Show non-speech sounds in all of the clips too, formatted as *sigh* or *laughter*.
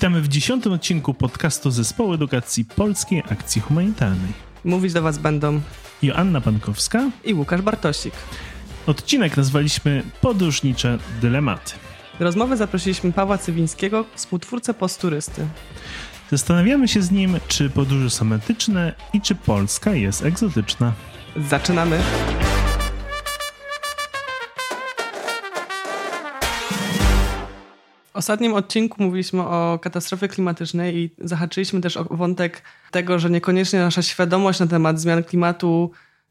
Witamy w dziesiątym odcinku podcastu Zespołu Edukacji Polskiej Akcji Humanitarnej. Mówić do Was będą Joanna Pankowska i Łukasz Bartosik. Odcinek nazwaliśmy Podróżnicze Dylematy. Rozmowy zaprosiliśmy Pawła Cywińskiego, współtwórcę posturysty. Zastanawiamy się z nim, czy podróże są etyczne i czy Polska jest egzotyczna. Zaczynamy! Ostatnim odcinku mówiliśmy o katastrofie klimatycznej i zahaczyliśmy też o wątek tego, że niekoniecznie nasza świadomość na temat zmian klimatu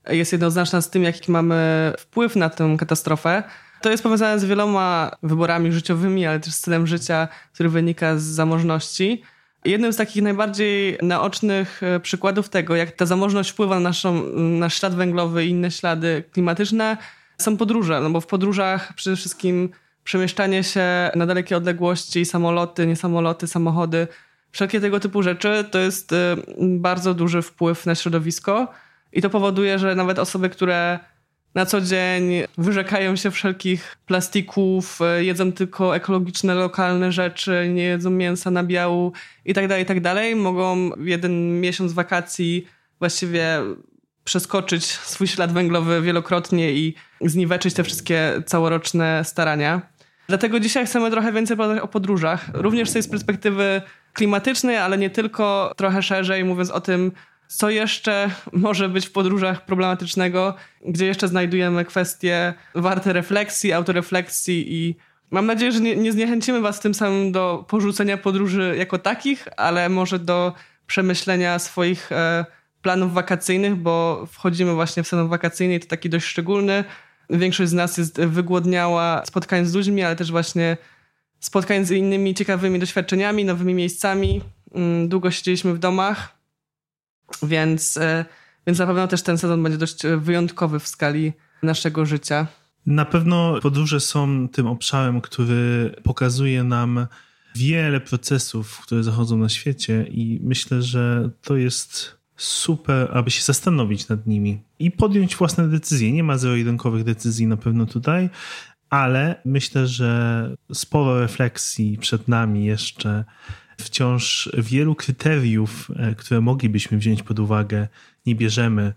jest jednoznaczna z tym, jaki mamy wpływ na tę katastrofę. To jest powiązane z wieloma wyborami życiowymi, ale też stylem życia, który wynika z zamożności. Jednym z takich najbardziej naocznych e, przykładów tego, jak ta zamożność wpływa na naszą, nasz ślad węglowy i inne ślady klimatyczne, są podróże. No bo w podróżach przede wszystkim przemieszczanie się na dalekie odległości, samoloty, niesamoloty, samochody, wszelkie tego typu rzeczy, to jest y, bardzo duży wpływ na środowisko i to powoduje, że nawet osoby, które na co dzień wyrzekają się wszelkich plastików, y, jedzą tylko ekologiczne, lokalne rzeczy, nie jedzą mięsa, nabiału i tak dalej, i tak mogą jeden miesiąc wakacji właściwie przeskoczyć swój ślad węglowy wielokrotnie i zniweczyć te wszystkie całoroczne starania. Dlatego dzisiaj chcemy trochę więcej powiedzieć o podróżach, również z tej perspektywy klimatycznej, ale nie tylko, trochę szerzej, mówiąc o tym, co jeszcze *laughs* może być w podróżach problematycznego, gdzie jeszcze znajdujemy kwestie warte refleksji, autorefleksji i mam nadzieję, że nie, nie zniechęcimy was tym samym do porzucenia podróży jako takich, ale może do przemyślenia swoich e, planów wakacyjnych, bo wchodzimy właśnie w sezon wakacyjny i to taki dość szczególny, Większość z nas jest wygłodniała spotkań z ludźmi, ale też właśnie spotkań z innymi ciekawymi doświadczeniami, nowymi miejscami. Mm, długo siedzieliśmy w domach, więc, e, więc na pewno też ten sezon będzie dość wyjątkowy w skali naszego życia. Na pewno podróże są tym obszarem, który pokazuje nam wiele procesów, które zachodzą na świecie, i myślę, że to jest super, aby się zastanowić nad nimi i podjąć własne decyzje. Nie ma zero-jedynkowych decyzji na pewno tutaj, ale myślę, że sporo refleksji przed nami jeszcze. Wciąż wielu kryteriów, e, które moglibyśmy wziąć pod uwagę, nie bierzemy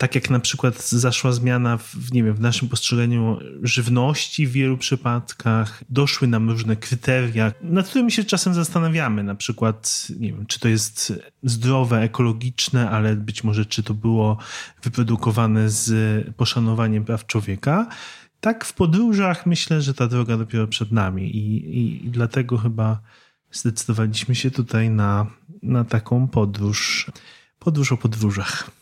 tak jak na przykład zaszła zmiana w, nie wiem, w naszym postrzeganiu żywności w wielu przypadkach, doszły nam różne kryteria, nad którymi się czasem zastanawiamy, na przykład, nie wiem, czy to jest zdrowe, ekologiczne, ale być może czy to było wyprodukowane z poszanowaniem praw człowieka. Tak w podróżach myślę, że ta droga dopiero przed nami i, i, i dlatego chyba zdecydowaliśmy się tutaj na, na taką podróż, podróż o podróżach.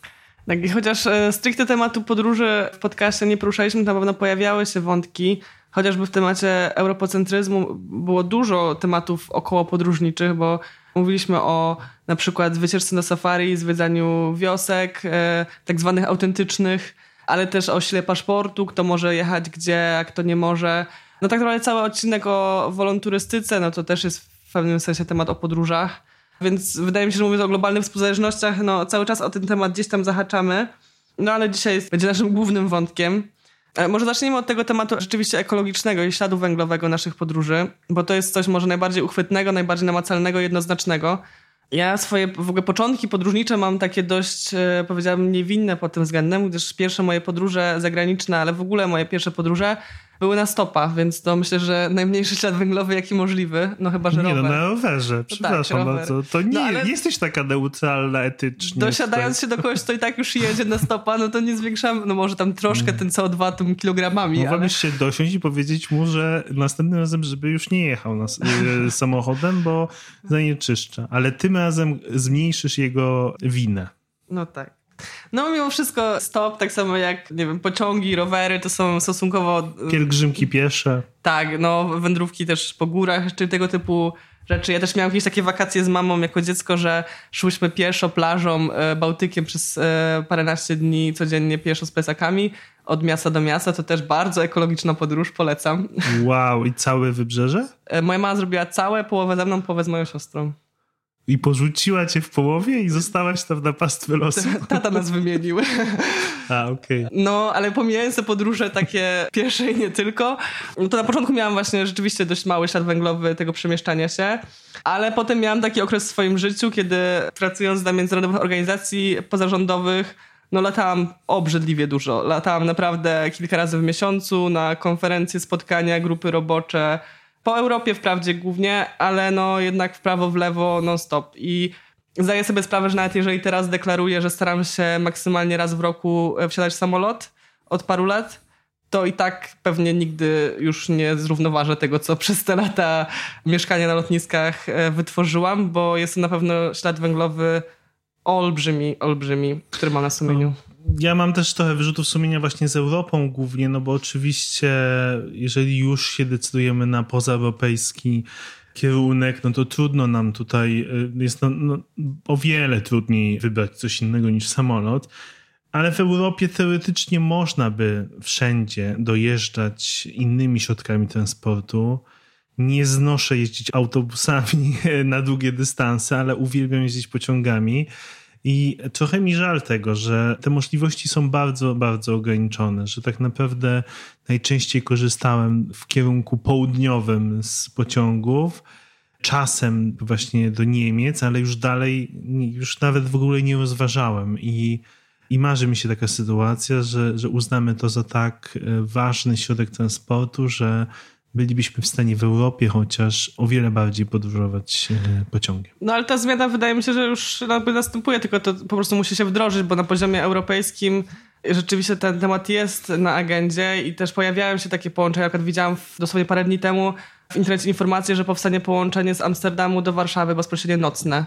Tak, chociaż e, stricte tematu podróży w podcaście nie poruszaliśmy, na pewno pojawiały się wątki, chociażby w temacie europocentryzmu było dużo tematów około podróżniczych, bo mówiliśmy o na przykład wycieczce na safari, zwiedzaniu wiosek, e, tak zwanych autentycznych, ale też o sile paszportu, kto może jechać gdzie, a kto nie może. No tak naprawdę cały odcinek o wolonturystyce, no to też jest w pewnym sensie temat o podróżach. Więc wydaje mi się, że mówiąc o globalnych współzależnościach, no cały czas o ten temat gdzieś tam zahaczamy. No ale dzisiaj jest, będzie naszym głównym wątkiem. E, może zacznijmy od tego tematu rzeczywiście ekologicznego i śladu węglowego naszych podróży, bo to jest coś może najbardziej uchwytnego, najbardziej namacalnego, jednoznacznego. Ja swoje w ogóle początki podróżnicze mam takie dość, e, powiedziałabym, niewinne pod tym względem, gdyż pierwsze moje podróże zagraniczne, ale w ogóle moje pierwsze podróże były na stopach, więc to myślę, że najmniejszy ślad węglowy, jaki możliwy, no chyba, że nie, rower. Nie, no na rowerze, tak, przepraszam tak, bardzo. To nie, no, nie jesteś taka neutralna etycznie. Dosiadając się do kogoś, kto i tak już jedzie na stopa, no to nie zwiększam, no może tam troszkę ten CO2 tym kilogramami, Mogłabyś ale... się dosiąść i powiedzieć mu, że następnym razem, żeby już nie jechał na, y, *laughs* samochodem, bo zanieczyszcza. Ale tym razem zmniejszysz jego winę. No tak. No mimo wszystko stop, tak samo jak, nie wiem, pociągi, rowery, to są stosunkowo... Y, Pielgrzymki piesze. Tak, no wędrówki też po górach, czy tego typu rzeczy. Ja też miałam jakieś takie wakacje z mamą jako dziecko, że szłyśmy pieszo plażą e, Bałtykiem przez e, paręnaście dni codziennie pieszo z plecakami od miasta do miasta. To też bardzo ekologiczna podróż, polecam. Wow, i całe wybrzeże? Moja mama zrobiła całe, połowę ze mną, połowę z moją siostrą. I porzuciła cię w połowie i zostałaś tam na pastwę losu? *laughs* Tata nas wymienił. *laughs* A, okej. Okay. No, ale pomijając te podróże takie pierwsze i nie tylko, no to na początku miałam właśnie rzeczywiście dość mały ślad węglowy tego przemieszczania się, ale potem miałam taki okres w swoim życiu, kiedy pracując dla międzynarodowych organizacji pozarządowych, no latałam obrzydliwie dużo. Latałam naprawdę kilka razy w miesiącu na konferencje, spotkania, grupy robocze. Po Europie wprawdzie głównie, ale no jednak w prawo, w lewo non-stop. I zdaję sobie sprawę, że nawet jeżeli teraz deklaruję, że staram się maksymalnie raz w roku wsiadać w samolot od paru lat, to i tak pewnie nigdy już nie zrównoważę tego, co *laughs* przez te lata mieszkania na lotniskach e, wytworzyłam, bo jest to na pewno ślad węglowy olbrzymi, olbrzymi, który mam na sumieniu. Ja mam też trochę wyrzutów sumienia właśnie z Europą głównie, no bo oczywiście jeżeli już się decydujemy na pozaeuropejski kierunek, no to trudno nam tutaj, y, jest no, no, o wiele trudniej wybrać coś innego niż samolot. Ale w Europie teoretycznie można by wszędzie dojeżdżać innymi środkami transportu nie znoszę jeździć autobusami *laughs* na długie dystanse, ale uwielbiam jeździć pociągami. I trochę mi żal tego, że te możliwości są bardzo, bardzo ograniczone, że tak naprawdę najczęściej korzystałem w kierunku południowym z pociągów, czasem właśnie do Niemiec, ale już dalej, już nawet w ogóle nie rozważałem. I, i marzy mi się taka sytuacja, że, że uznamy to za tak e, ważny środek transportu, że bylibyśmy w stanie w Europie chociaż o wiele bardziej podróżować e, pociągiem. No ale ta zmiana wydaje mi się, że już następuje, tylko to po prostu musi się wdrożyć, bo na poziomie europejskim rzeczywiście ten temat jest na agendzie i też pojawiają się takie połączenia. Jak widziałam dosłownie parę dni temu w internecie informację, że powstanie połączenie z Amsterdamu do Warszawy bezpośrednio nocne.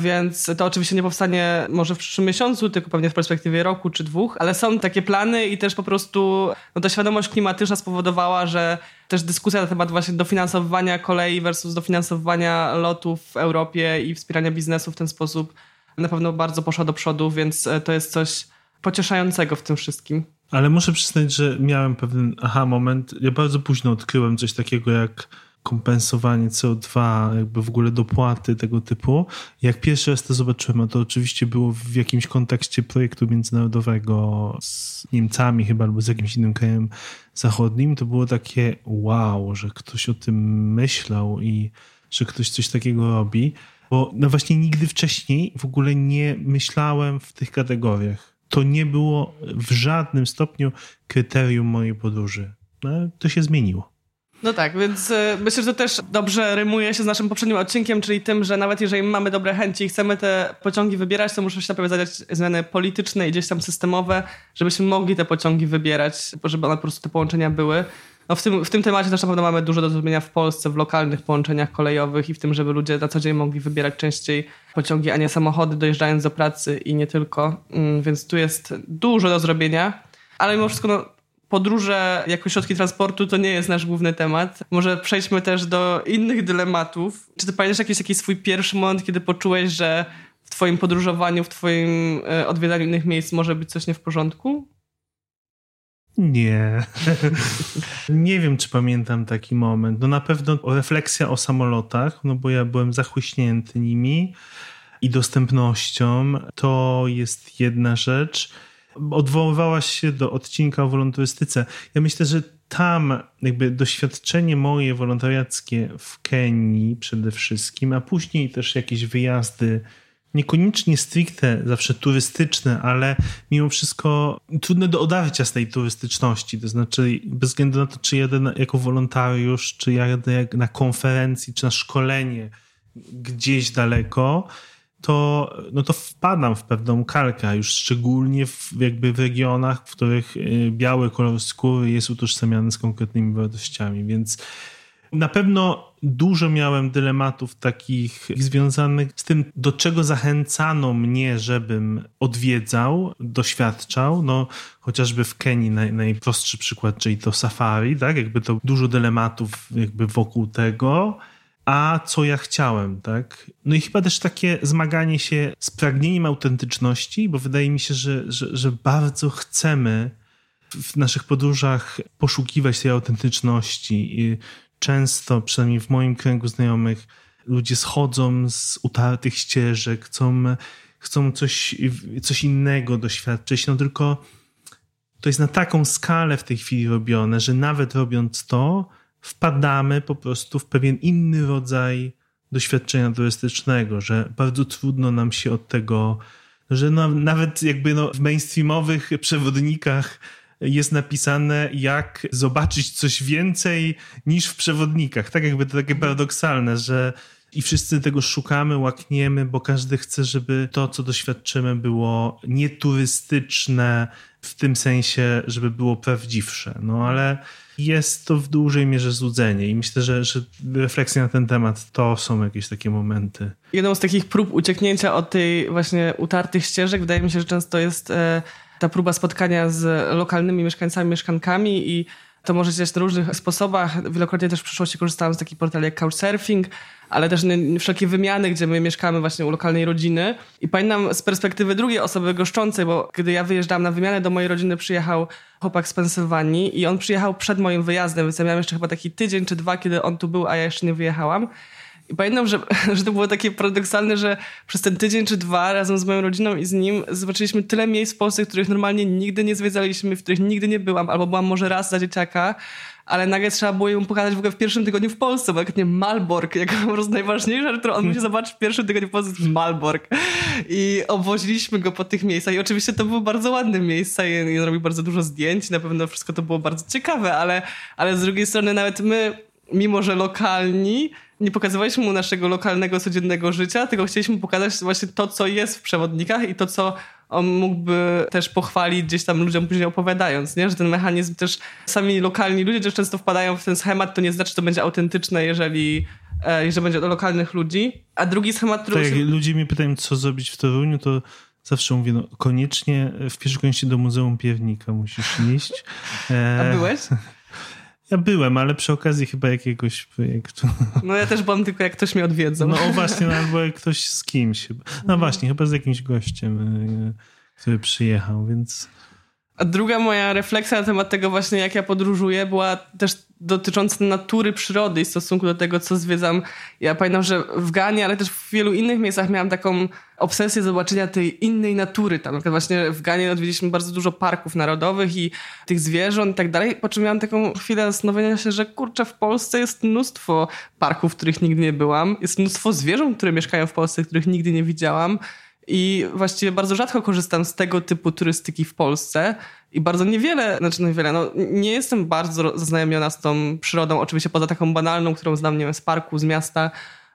Więc to oczywiście nie powstanie może w przyszłym miesiącu, tylko pewnie w perspektywie roku czy dwóch, ale są takie plany i też po prostu no, ta świadomość klimatyczna spowodowała, że też dyskusja na temat właśnie dofinansowywania kolei versus dofinansowywania lotów w Europie i wspierania biznesu w ten sposób na pewno bardzo poszła do przodu, więc e, to jest coś pocieszającego w tym wszystkim. Ale muszę przyznać, że miałem pewien aha moment. Ja bardzo późno odkryłem coś takiego jak kompensowanie CO2, jakby w ogóle dopłaty tego typu. Jak pierwszy raz to zobaczyłem, a to oczywiście było w jakimś kontekście projektu międzynarodowego z Niemcami chyba, albo z jakimś innym krajem zachodnim, to było takie wow, że ktoś o tym myślał i że ktoś coś takiego robi. Bo no właśnie nigdy wcześniej w ogóle nie myślałem w tych kategoriach. To nie było w żadnym stopniu kryterium mojej podróży. No, to się zmieniło. No tak, więc y, myślę, że to też dobrze rymuje się z naszym poprzednim odcinkiem, czyli tym, że nawet jeżeli mamy dobre chęci i chcemy te pociągi wybierać, to muszą się najpierw zadać zmiany polityczne i gdzieś tam systemowe, żebyśmy mogli te pociągi wybierać, żeby one po prostu te połączenia były. No w, tym, w tym temacie też na pewno mamy dużo do zrobienia w Polsce, w lokalnych połączeniach kolejowych i w tym, żeby ludzie na co dzień mogli wybierać częściej pociągi, a nie samochody, dojeżdżając do pracy i nie tylko. Mm, więc tu jest dużo do zrobienia. Ale mimo wszystko no, podróże jako środki transportu to nie jest nasz główny temat. Może przejdźmy też do innych dylematów. Czy ty pamiętasz jakiś, jakiś swój pierwszy moment, kiedy poczułeś, że w twoim podróżowaniu, w twoim e, odwiedzaniu innych miejsc może być coś nie w porządku? Nie. *laughs* nie wiem, czy pamiętam taki moment. No na pewno refleksja o samolotach, no bo ja byłem zachłyśnięty nimi i dostępnością. To jest jedna rzecz odwoływałaś się do odcinka o wolontarystyce. Ja myślę, że tam jakby doświadczenie moje wolontariackie w Kenii przede wszystkim, a później też jakieś wyjazdy niekoniecznie stricte zawsze turystyczne, ale mimo wszystko trudne do odarcia z tej turystyczności. To znaczy, bez względu na to, czy jadę jako wolontariusz, czy jadę na konferencji, czy na szkolenie gdzieś daleko, to, no to wpadam w pewną kalkę, już szczególnie w, jakby w regionach, w których y, biały kolor skóry jest utożsamiany z konkretnymi wartościami, więc na pewno dużo miałem dylematów takich związanych z tym, do czego zachęcano mnie, żebym odwiedzał, doświadczał. No, chociażby w Kenii naj, najprostszy przykład, czyli to safari, tak? Jakby to dużo dylematów jakby wokół tego a co ja chciałem, tak? No i chyba też takie zmaganie się z pragnieniem autentyczności, bo wydaje mi się, że, że, że bardzo chcemy w naszych podróżach poszukiwać tej autentyczności. I często, przynajmniej w moim kręgu znajomych, ludzie schodzą z utartych ścieżek, chcą, chcą coś, coś innego doświadczyć, no tylko to jest na taką skalę w tej chwili robione, że nawet robiąc to, wpadamy po prostu w pewien inny rodzaj doświadczenia turystycznego, że bardzo trudno nam się od tego, że no, nawet jakby no, w mainstreamowych przewodnikach jest napisane, jak zobaczyć coś więcej niż w przewodnikach. Tak jakby to takie paradoksalne, że i wszyscy tego szukamy, łakniemy, bo każdy chce, żeby to, co doświadczymy, było nieturystyczne, w tym sensie, żeby było prawdziwsze. No ale jest to w dużej mierze złudzenie i myślę, że, że refleksja na ten temat to są jakieś takie momenty. Jedną z takich prób ucieknięcia od tej właśnie utartych ścieżek wydaje mi się, że często jest e, ta próba spotkania z lokalnymi mieszkańcami, mieszkankami i to może dziać na różnych sposobach. Wielokrotnie też w przeszłości korzystałam z takich portali jak Couchsurfing, ale też wszelkie wymiany, gdzie my mieszkamy właśnie u lokalnej rodziny. I pamiętam z perspektywy drugiej osoby goszczącej, bo kiedy ja wyjeżdżałam na wymianę, do mojej rodziny przyjechał chłopak z Pensylwanii i on przyjechał przed moim wyjazdem, więc ja miałam jeszcze chyba taki tydzień czy dwa, kiedy on tu był, a ja jeszcze nie wyjechałam. I pamiętam, że, *laughs* że to było takie paradoksalne, że przez ten tydzień czy dwa razem z moją rodziną i z nim zobaczyliśmy tyle miejsc w Polsce, których normalnie nigdy nie zwiedzaliśmy, w których nigdy nie byłam, albo byłam może raz za dzieciaka, ale nagle trzeba było ją pokazać w ogóle w pierwszym tygodniu w Polsce, bo jak nie Malbork, jako po prostu najważniejsza rzecz, którą on musi zobaczyć w pierwszym tygodniu w Polsce, to jest Malbork. I obwoziliśmy go po tych miejscach i oczywiście to były bardzo ładne miejsca i on robił bardzo dużo zdjęć, na pewno wszystko to było bardzo ciekawe, ale, ale z drugiej strony nawet my, mimo że lokalni, nie pokazywaliśmy mu naszego lokalnego, codziennego życia, tylko chcieliśmy pokazać właśnie to, co jest w przewodnikach i to, co on mógłby też pochwalić gdzieś tam ludziom później opowiadając, nie? że ten mechanizm też sami lokalni ludzie też często wpadają w ten schemat, to nie znaczy, że to będzie autentyczne, jeżeli, e, jeżeli będzie do lokalnych ludzi. A drugi schemat, który... Tak, jak ludzie mnie pytają, co zrobić w Toruniu, to zawsze mówię, no koniecznie w pierwszej kolejności do Muzeum Piewnika musisz iść. E... A byłeś? *laughs* Ja byłem, ale przy okazji chyba jakiegoś projektu. No ja też byłam tylko jak ktoś mnie odwiedzał. No właśnie, no, albo jak ktoś z kimś. No mhm. właśnie, chyba z jakimś gościem, e, który przyjechał, więc... A druga moja refleksja na temat tego właśnie, jak ja podróżuję, była też dotycząca natury, przyrody i stosunku do tego, co zwiedzam. Ja pamiętam, że w Ganie, ale też w wielu innych miejscach miałam taką obsesję zobaczenia tej innej natury. Tam na właśnie w Ganie odwiedziliśmy bardzo dużo parków narodowych i tych zwierząt i tak dalej, po czym miałam taką chwilę zastanowienia się, że kurczę, w Polsce jest mnóstwo parków, w których nigdy nie byłam. Jest mnóstwo zwierząt, które mieszkają w Polsce, których nigdy nie widziałam. I właściwie bardzo rzadko korzystam z tego typu turystyki w Polsce i bardzo niewiele, znaczy niewiele, no nie jestem bardzo zaznajomiona z tą przyrodą, oczywiście poza taką banalną, którą znam, nie wiem, z parku, z miasta.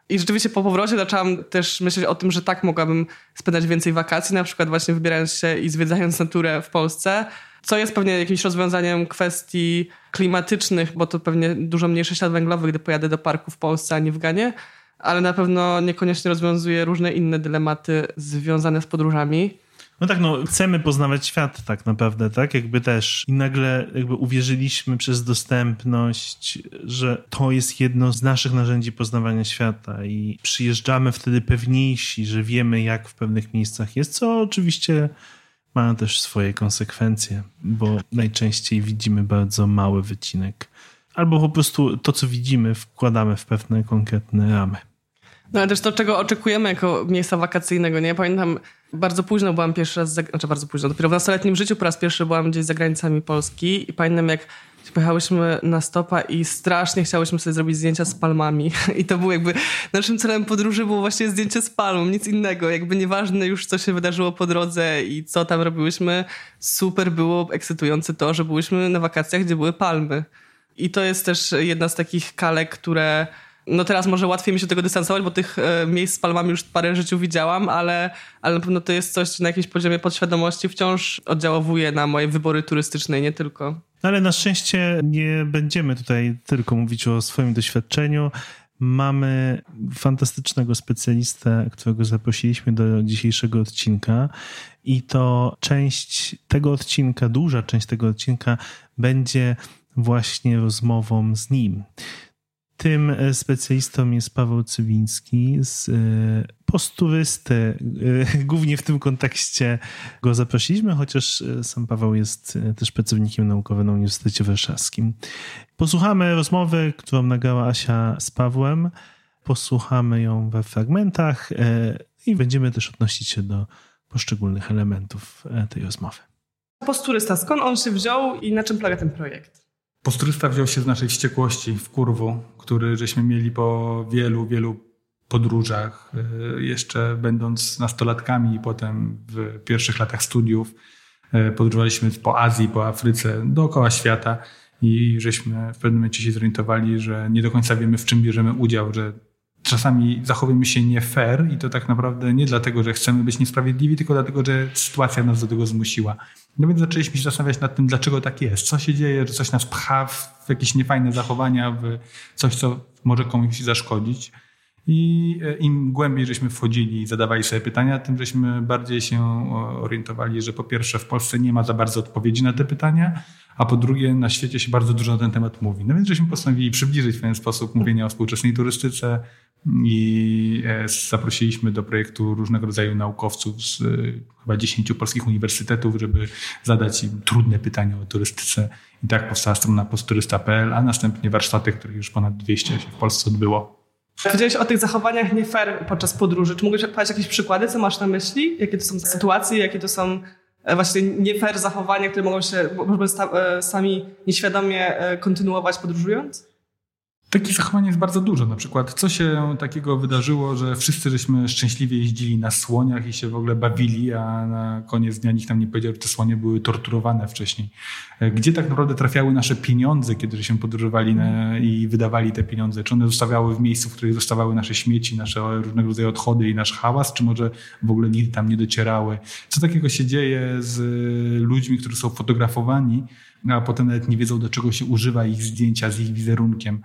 I rzeczywiście po powrocie zaczęłam też myśleć o tym, że tak mogłabym spędzać więcej wakacji, na przykład właśnie wybierając się i zwiedzając naturę w Polsce, co jest pewnie jakimś rozwiązaniem kwestii klimatycznych, bo to pewnie dużo mniejszy ślad węglowy, gdy pojadę do parku w Polsce, a nie w Ganie ale na pewno niekoniecznie rozwiązuje różne inne dylematy związane z podróżami. No tak, no chcemy poznawać świat tak naprawdę, tak? Jakby też i nagle jakby uwierzyliśmy przez dostępność, że to jest jedno z naszych narzędzi poznawania świata i przyjeżdżamy wtedy pewniejsi, że wiemy jak w pewnych miejscach jest, co oczywiście ma też swoje konsekwencje, bo najczęściej widzimy bardzo mały wycinek. Albo po prostu to, co widzimy, wkładamy w pewne konkretne ramy. No ale też to, czego oczekujemy jako miejsca wakacyjnego, nie? Pamiętam, bardzo późno byłam pierwszy raz, za, znaczy bardzo późno, dopiero w nastoletnim życiu po raz pierwszy byłam gdzieś za granicami Polski i pamiętam jak pojechałyśmy na stopa i strasznie chciałyśmy sobie zrobić zdjęcia z palmami. *laughs* I to był jakby naszym celem podróży było właśnie zdjęcie z palmą, nic innego, jakby nieważne już co się wydarzyło po drodze i co tam robiłyśmy, super było ekscytujące to, że byłyśmy na wakacjach, gdzie były palmy. I to jest też jedna z takich kalek, które no teraz może łatwiej mi się tego dystansować, bo tych e, miejsc z palmami już parę życiu widziałam, ale, ale na pewno to jest coś na jakimś poziomie podświadomości wciąż oddziałowuje na moje wybory turystyczne, nie tylko. No ale na szczęście nie będziemy tutaj tylko mówić o swoim doświadczeniu. Mamy fantastycznego specjalistę, którego zaprosiliśmy do dzisiejszego odcinka, i to część tego odcinka, duża część tego odcinka będzie właśnie rozmową z nim. Tym e, specjalistą jest Paweł Cywiński z e, posturysty. E, *laughs* głównie w tym kontekście go zaprosiliśmy, chociaż sam Paweł jest też pracownikiem naukowym na Uniwersytecie Warszawskim. Posłuchamy rozmowy, którą nagrała Asia z Pawłem. posłuchamy ją we fragmentach i będziemy też odnosić się do poszczególnych elementów tej rozmowy. Posturysta, skąd on się wziął i na czym polega ten projekt? Posturysta wziął się z naszej wściekłości w kurwu, który żeśmy mieli po wielu, wielu podróżach, e, jeszcze będąc nastolatkami i potem w pierwszych latach studiów. E, podróżowaliśmy po Azji, po Afryce, dookoła świata i żeśmy w pewnym momencie się zorientowali, że nie do końca wiemy, w czym bierzemy udział, że czasami zachowujemy się nie fair i to tak naprawdę nie dlatego, że chcemy być niesprawiedliwi, tylko dlatego, że sytuacja nas do tego zmusiła. No więc zaczęliśmy się zastanawiać nad tym, dlaczego tak jest. Co się dzieje, że coś nas pcha w jakieś niefajne zachowania, w coś, co może komuś zaszkodzić. I e, im głębiej żeśmy wchodzili i zadawali sobie pytania, tym żeśmy bardziej się orientowali, że po pierwsze w Polsce nie ma za bardzo odpowiedzi na te pytania, a po drugie na świecie się bardzo dużo na ten temat mówi. No więc żeśmy postanowili przybliżyć w ten sposób mówienie o współczesnej turystyce i e, zaprosiliśmy do projektu różnego rodzaju naukowców z e, chyba 10 polskich uniwersytetów, żeby zadać im trudne pytania o turystyce. I tak powstała strona posturysta.pl, a następnie warsztaty, których już ponad 200 się w Polsce odbyło. Powiedziałeś o tych zachowaniach nie fair podczas podróży. Czy mógłbyś podać jakieś przykłady, co masz na myśli? Jakie to są sytuacje, jakie to są e, właśnie nie fair zachowania, które mogą się sami nieświadomie kontynuować podróżując? Takich zachowań jest bardzo dużo. Na przykład, co się takiego wydarzyło, że wszyscy żeśmy szczęśliwie jeździli na słoniach i się w ogóle bawili, a na koniec dnia nikt nam nie powiedział, że te słonie były torturowane wcześniej. E, gdzie tak naprawdę trafiały nasze pieniądze, kiedy żeśmy podróżowali na, i wydawali te pieniądze? Czy one zostawiały w miejscu, w których zostawały nasze śmieci, nasze różnego rodzaju odchody i nasz hałas, czy może w ogóle nigdy tam nie docierały? Co takiego się dzieje z ludźmi, którzy są fotografowani, a potem nawet nie wiedzą, do czego się używa ich zdjęcia z ich wizerunkiem?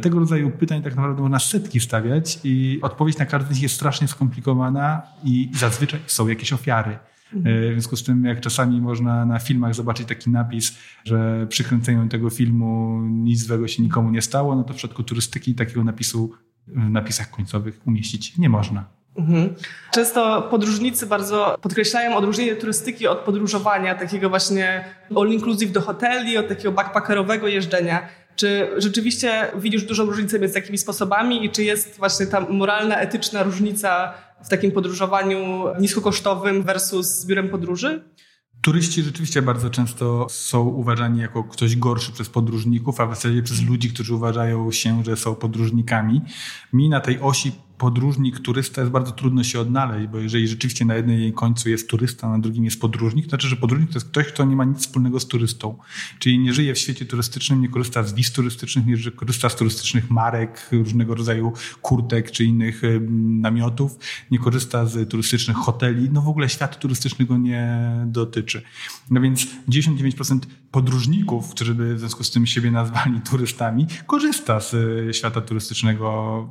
Tego rodzaju pytań tak naprawdę można setki stawiać i odpowiedź na każdy z nich jest strasznie skomplikowana i zazwyczaj są jakieś ofiary. Mhm. W związku z tym, jak czasami można na filmach zobaczyć taki napis, że przy kręceniu tego filmu nic złego się nikomu nie stało, no to w przypadku turystyki takiego napisu w napisach końcowych umieścić nie można. Mhm. Często podróżnicy bardzo podkreślają odróżnienie turystyki od podróżowania, takiego właśnie all inclusive do hoteli, od takiego backpackerowego jeżdżenia. Czy rzeczywiście widzisz dużą różnicę między takimi sposobami i czy jest właśnie ta moralna, etyczna różnica w takim podróżowaniu niskokosztowym versus biurem podróży? Turyści rzeczywiście bardzo często są uważani jako ktoś gorszy przez podróżników, a w zasadzie przez ludzi, którzy uważają się, że są podróżnikami. Mi na tej osi podróżnik, turysta jest bardzo trudno się odnaleźć, bo jeżeli rzeczywiście na jednym końcu jest turysta, na drugim jest podróżnik, to znaczy, że podróżnik to jest ktoś, kto nie ma nic wspólnego z turystą. Czyli nie żyje w świecie turystycznym, nie korzysta z wiz turystycznych, nie korzysta z turystycznych marek, różnego rodzaju kurtek czy innych namiotów, nie korzysta z turystycznych hoteli. No w ogóle świat turystyczny go nie dotyczy. No więc 99% podróżników, którzy by w związku z tym siebie nazwali turystami, korzysta z świata turystycznego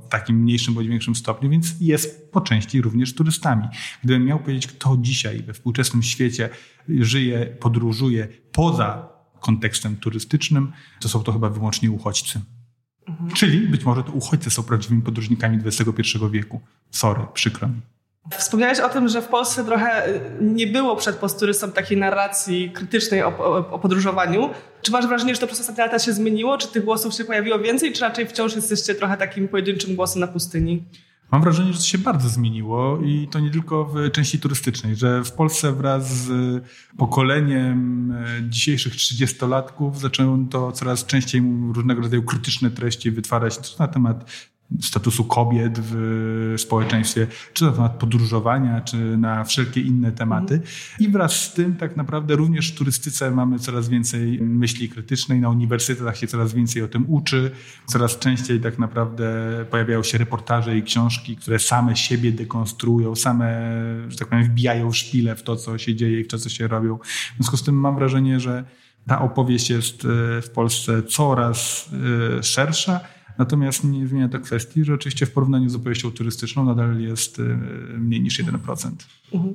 w takim mniejszym bądź większym stopniu, więc jest po części również turystami. Gdybym miał powiedzieć, kto dzisiaj we współczesnym świecie żyje, podróżuje poza kontekstem turystycznym, to są to chyba wyłącznie uchodźcy. Mhm. Czyli być może to uchodźcy są prawdziwymi podróżnikami XXI wieku. Sorry, przykro mi. Wspomniałeś o tym, że w Polsce trochę nie było przed posturystą takiej narracji krytycznej o, o, o, podróżowaniu. Czy masz wrażenie, że to przez ostatnie lata się zmieniło? Czy tych głosów się pojawiło więcej, czy raczej wciąż jesteście trochę takim pojedynczym głosem na pustyni? Mam wrażenie, że to się bardzo zmieniło i to nie tylko w części turystycznej, że w Polsce wraz z pokoleniem dzisiejszych 30-latków zaczęło to coraz częściej różnego rodzaju krytyczne treści wytwarzać na temat statusu kobiet w społeczeństwie, czy na temat podróżowania, czy na wszelkie inne tematy. I wraz z tym tak naprawdę również w turystyce mamy coraz więcej myśli krytycznej, na uniwersytetach się coraz więcej o tym uczy, coraz częściej tak naprawdę pojawiają się reportaże i książki, które same siebie dekonstruują, same, że tak powiem, wbijają szpile w to, co się dzieje i w to, co się robią. W związku z tym mam wrażenie, że ta opowieść jest e, w Polsce coraz e, szersza, Natomiast nie zmienia to kwestii, że oczywiście w porównaniu z opowieścią turystyczną nadal jest y, mniej niż 1%. Mhm.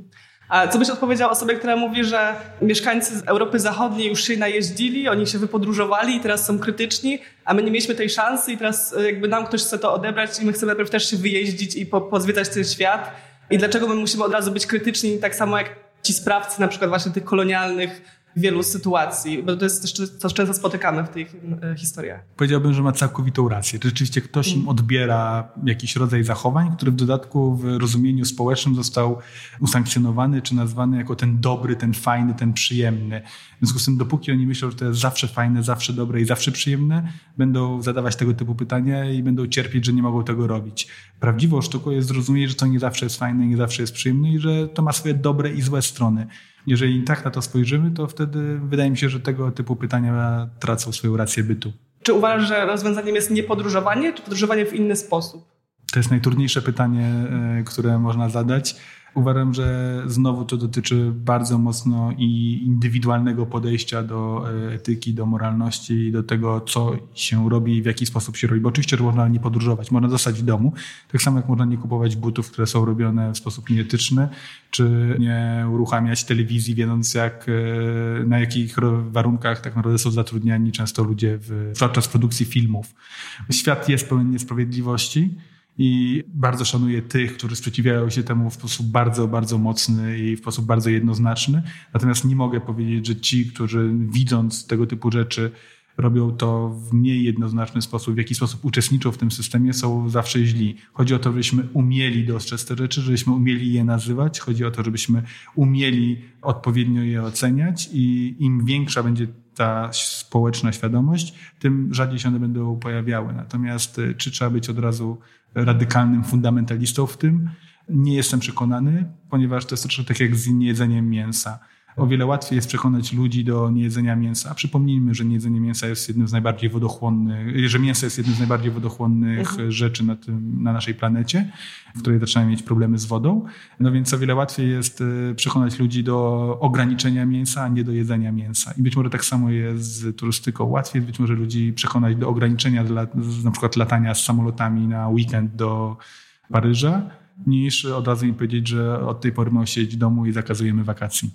A co byś odpowiedział osobie, która mówi, że mieszkańcy z Europy Zachodniej już się najeździli, oni się wypodróżowali i teraz są krytyczni, a my nie mieliśmy tej szansy i teraz y, jakby nam ktoś chce to odebrać i my chcemy najpierw też się wyjeździć i po, pozwiedzać ten świat. I dlaczego my musimy od razu być krytyczni tak samo jak ci sprawcy na przykład właśnie tych kolonialnych wielu sytuacji, bo to jest też co często spotykamy w tych e, historiach. Powiedziałbym, że ma całkowitą rację. Rzeczywiście ktoś im mm. odbiera jakiś rodzaj zachowań, który w dodatku w rozumieniu społecznym został usankcjonowany czy nazwany jako ten dobry, ten fajny, ten przyjemny. W związku z tym, dopóki oni myślą, że to jest zawsze fajne, zawsze dobre i zawsze przyjemne, będą zadawać tego typu pytania i będą cierpieć, że nie mogą tego robić. Prawdziwą sztuką jest zrozumieć, że to nie zawsze jest fajne, nie zawsze jest przyjemne i że to ma swoje dobre i złe strony. Jeżeli tak na to spojrzymy, to wtedy wydaje mi się, że tego typu pytania tracą swoją rację bytu. Czy uważasz, że rozwiązaniem jest nie podróżowanie, czy podróżowanie w inny sposób? To jest najtrudniejsze pytanie, e, które można zadać. Uważam, że znowu to dotyczy bardzo mocno i indywidualnego podejścia do e, etyki, do moralności do tego, co się robi i w jaki sposób się robi. Bo oczywiście, że można nie podróżować, można zostać w domu, tak samo jak można nie kupować butów, które są robione w sposób nieetyczny, czy nie uruchamiać telewizji, wiedząc jak, e, na jakich warunkach tak naprawdę są zatrudniani często ludzie w, podczas produkcji filmów. Świat jest pełen niesprawiedliwości i bardzo szanuję tych, którzy sprzeciwiają się temu w sposób bardzo, bardzo mocny i w sposób bardzo jednoznaczny. Natomiast nie mogę powiedzieć, że ci, którzy widząc tego typu rzeczy, robią to w mniej jednoznaczny sposób, w jaki sposób uczestniczą w tym systemie, są zawsze źli. Chodzi o to, żebyśmy umieli dostrzec te rzeczy, żebyśmy umieli je nazywać. Chodzi o to, żebyśmy umieli odpowiednio je oceniać i im większa będzie ta społeczna świadomość, tym rzadziej się one będą pojawiały. Natomiast y, czy trzeba być od razu radykalnym fundamentalistą w tym. Nie jestem przekonany, ponieważ to jest troszkę tak jak z niejedzeniem mięsa. O wiele łatwiej jest przekonać ludzi do niejedzenia mięsa. Przypomnijmy, że niejedzenie mięsa jest jednym z najbardziej wodochłonnych, że mięso jest jednym z najbardziej wodochłonnych mhm. rzeczy na, tym, na naszej planecie, w której zaczynamy mieć problemy z wodą. No więc o wiele łatwiej jest e, przekonać ludzi do ograniczenia mięsa, a nie do jedzenia mięsa. I być może tak samo jest z turystyką. Łatwiej jest być może ludzi przekonać do ograniczenia dla, na przykład latania z samolotami na weekend do Paryża, niż od razu im powiedzieć, że od tej pory mają siedzieć w domu i zakazujemy wakacji.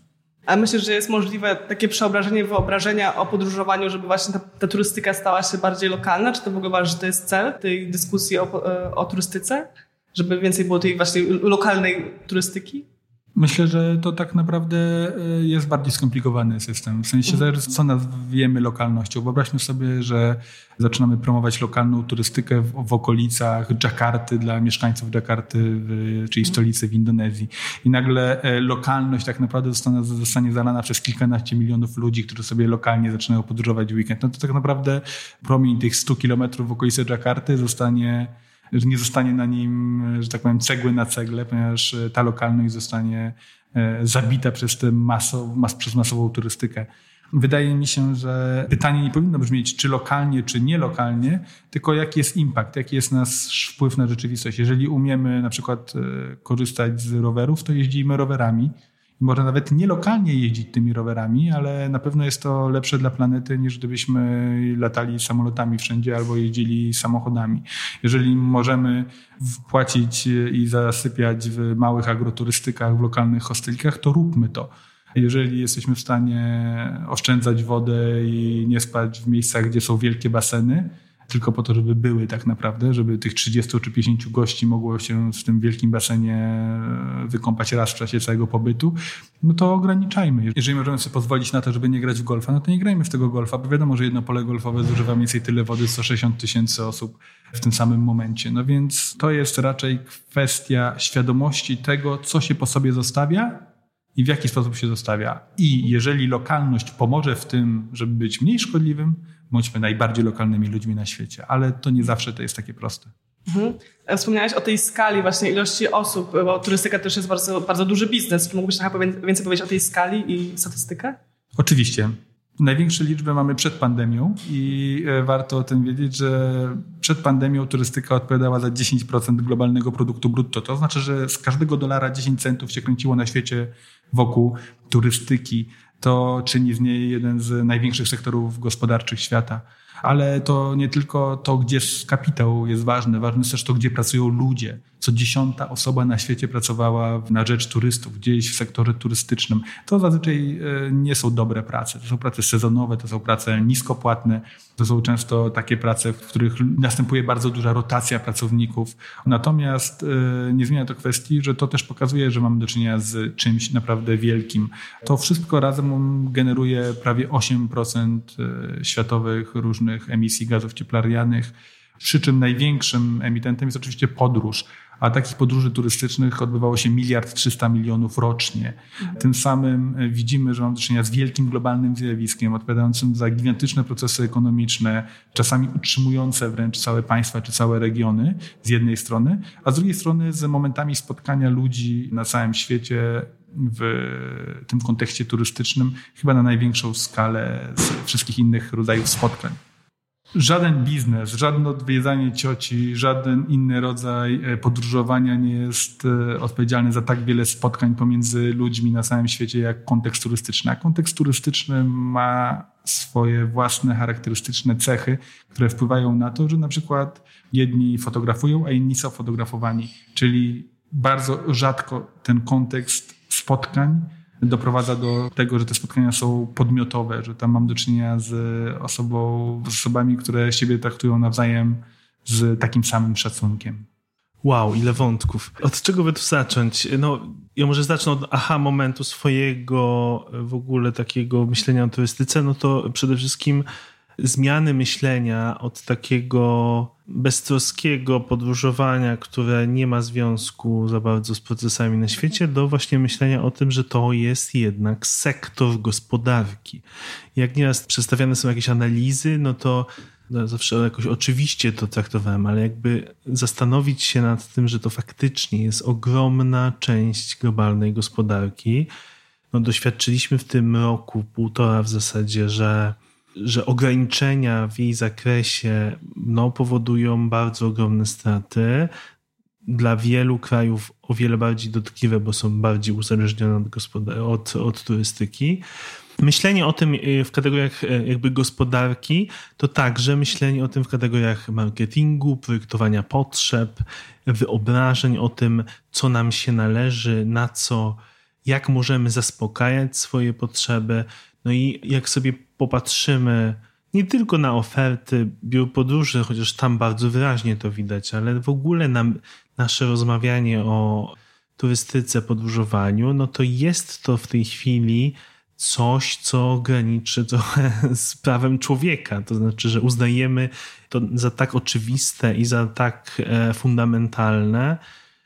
A myślę, że jest możliwe takie przeobrażenie wyobrażenia o podróżowaniu, żeby właśnie ta, ta, turystyka stała się bardziej lokalna? Czy to w ogóle uważasz, że to jest cel tej dyskusji o, e, o turystyce? Żeby więcej było tej właśnie lokalnej turystyki? Myślę, że to tak naprawdę e, jest bardziej skomplikowany system. W sensie zależy, co nazwiemy lokalnością. Wyobraźmy sobie, że zaczynamy promować lokalną turystykę w, w okolicach Dżakarty dla mieszkańców Dżakarty, w, czyli stolicy w Indonezji. I nagle e, lokalność tak naprawdę zostanie, zostanie zalana przez kilkanaście milionów ludzi, którzy sobie lokalnie zaczynają podróżować w weekend. No to tak naprawdę promień tych 100 kilometrów w okolicy Dżakarty zostanie że nie zostanie na nim, że tak powiem, cegły na cegle, ponieważ e, ta lokalność zostanie e, zabita przez, tę masow, mas, przez masową turystykę. Wydaje mi się, że pytanie nie powinno brzmieć, czy lokalnie, czy nielokalnie, tylko jaki jest impact, jaki jest nasz wpływ na rzeczywistość. Jeżeli umiemy na przykład e, korzystać z rowerów, to jeździmy rowerami może nawet nie lokalnie jeździć tymi rowerami, ale na pewno jest to lepsze dla planety niż gdybyśmy latali samolotami wszędzie albo jeździli samochodami. Jeżeli możemy płacić i zasypiać w małych agroturystykach, w lokalnych hostelikach, to róbmy to. Jeżeli jesteśmy w stanie oszczędzać wodę i nie spać w miejscach, gdzie są wielkie baseny, tylko po to, żeby były tak naprawdę, żeby tych 30 czy 50 gości mogło się w tym wielkim basenie wykąpać raz w czasie całego pobytu, no to ograniczajmy. Jeżeli możemy sobie pozwolić na to, żeby nie grać w golfa, no to nie grajmy w tego golfa, bo wiadomo, że jedno pole golfowe zużywa mniej więcej tyle wody, co 60 tysięcy osób w tym samym momencie. No więc to jest raczej kwestia świadomości tego, co się po sobie zostawia i w jaki sposób się zostawia. I jeżeli lokalność pomoże w tym, żeby być mniej szkodliwym, bądźmy najbardziej lokalnymi ludźmi na świecie, ale to nie zawsze to jest takie proste. Mhm. Wspomniałeś o tej skali właśnie ilości osób, bo turystyka też jest bardzo, bardzo duży biznes. Czy mógłbyś trochę więcej powiedzieć o tej skali i statystykę? Oczywiście. Największe liczby mamy przed pandemią i e, warto o tym wiedzieć, że przed pandemią turystyka odpowiadała za 10% globalnego produktu brutto. To znaczy, że z każdego dolara 10 centów się kręciło na świecie wokół turystyki to czyni z niej jeden z największych sektorów gospodarczych świata. Ale to nie tylko to, gdzie kapitał jest ważne, ważne jest też to, gdzie pracują ludzie. Co dziesiąta osoba na świecie pracowała na rzecz turystów, gdzieś w sektorze turystycznym. To zazwyczaj e, nie są dobre prace. To są prace sezonowe, to są prace niskopłatne, to są często takie prace, w których następuje bardzo duża rotacja pracowników. Natomiast e, nie zmienia to kwestii, że to też pokazuje, że mamy do czynienia z czymś naprawdę wielkim. To wszystko razem generuje prawie 8% e, światowych różnych emisji gazów cieplarnianych. Przy czym największym emitentem jest oczywiście podróż a takich podróży turystycznych odbywało się miliard trzysta milionów rocznie. Tym samym e, widzimy, że mamy do czynienia z wielkim globalnym zjawiskiem, odpowiadającym za gigantyczne procesy ekonomiczne, czasami utrzymujące wręcz całe państwa czy całe regiony z jednej strony, a z drugiej strony z momentami spotkania ludzi na całym świecie w tym kontekście turystycznym, chyba na największą skalę z wszystkich innych rodzajów spotkań. Żaden biznes, żadne odwiedzanie cioci, żaden inny rodzaj e, podróżowania nie jest e, odpowiedzialny za tak wiele spotkań pomiędzy ludźmi na całym świecie jak kontekst turystyczny. A kontekst turystyczny ma swoje własne charakterystyczne cechy, które wpływają na to, że na przykład jedni fotografują, a inni są fotografowani. Czyli bardzo rzadko ten kontekst spotkań doprowadza do tego, że te spotkania są podmiotowe, że tam mam do czynienia z osobą, z osobami, które siebie traktują nawzajem z takim samym szacunkiem. Wow, ile wątków. Od czego by tu zacząć? No, ja może zacznę od aha momentu swojego w ogóle takiego myślenia o turystyce, no to przede wszystkim zmiany myślenia od takiego beztroskiego podróżowania, które nie ma związku za bardzo z procesami na świecie, do właśnie myślenia o tym, że to jest jednak sektor gospodarki. Jak nieraz przedstawiane są jakieś analizy, no to no zawsze jakoś oczywiście to traktowałem, ale jakby zastanowić się nad tym, że to faktycznie jest ogromna część globalnej gospodarki. No doświadczyliśmy w tym roku, półtora w zasadzie, że że ograniczenia w jej zakresie no, powodują bardzo ogromne straty. Dla wielu krajów o wiele bardziej dotkliwe, bo są bardziej uzależnione od, od, od turystyki. Myślenie o tym y, w kategoriach y, jakby gospodarki to także myślenie o tym w kategoriach marketingu, projektowania potrzeb, wyobrażeń o tym, co nam się należy, na co, jak możemy zaspokajać swoje potrzeby. No i jak sobie popatrzymy nie tylko na oferty biur podróży, chociaż tam bardzo wyraźnie to widać, ale w ogóle na nasze rozmawianie o turystyce, podróżowaniu, no to jest to w tej chwili coś, co graniczy trochę *laughs* z prawem człowieka. To znaczy, że uznajemy to za tak oczywiste i za tak e, fundamentalne,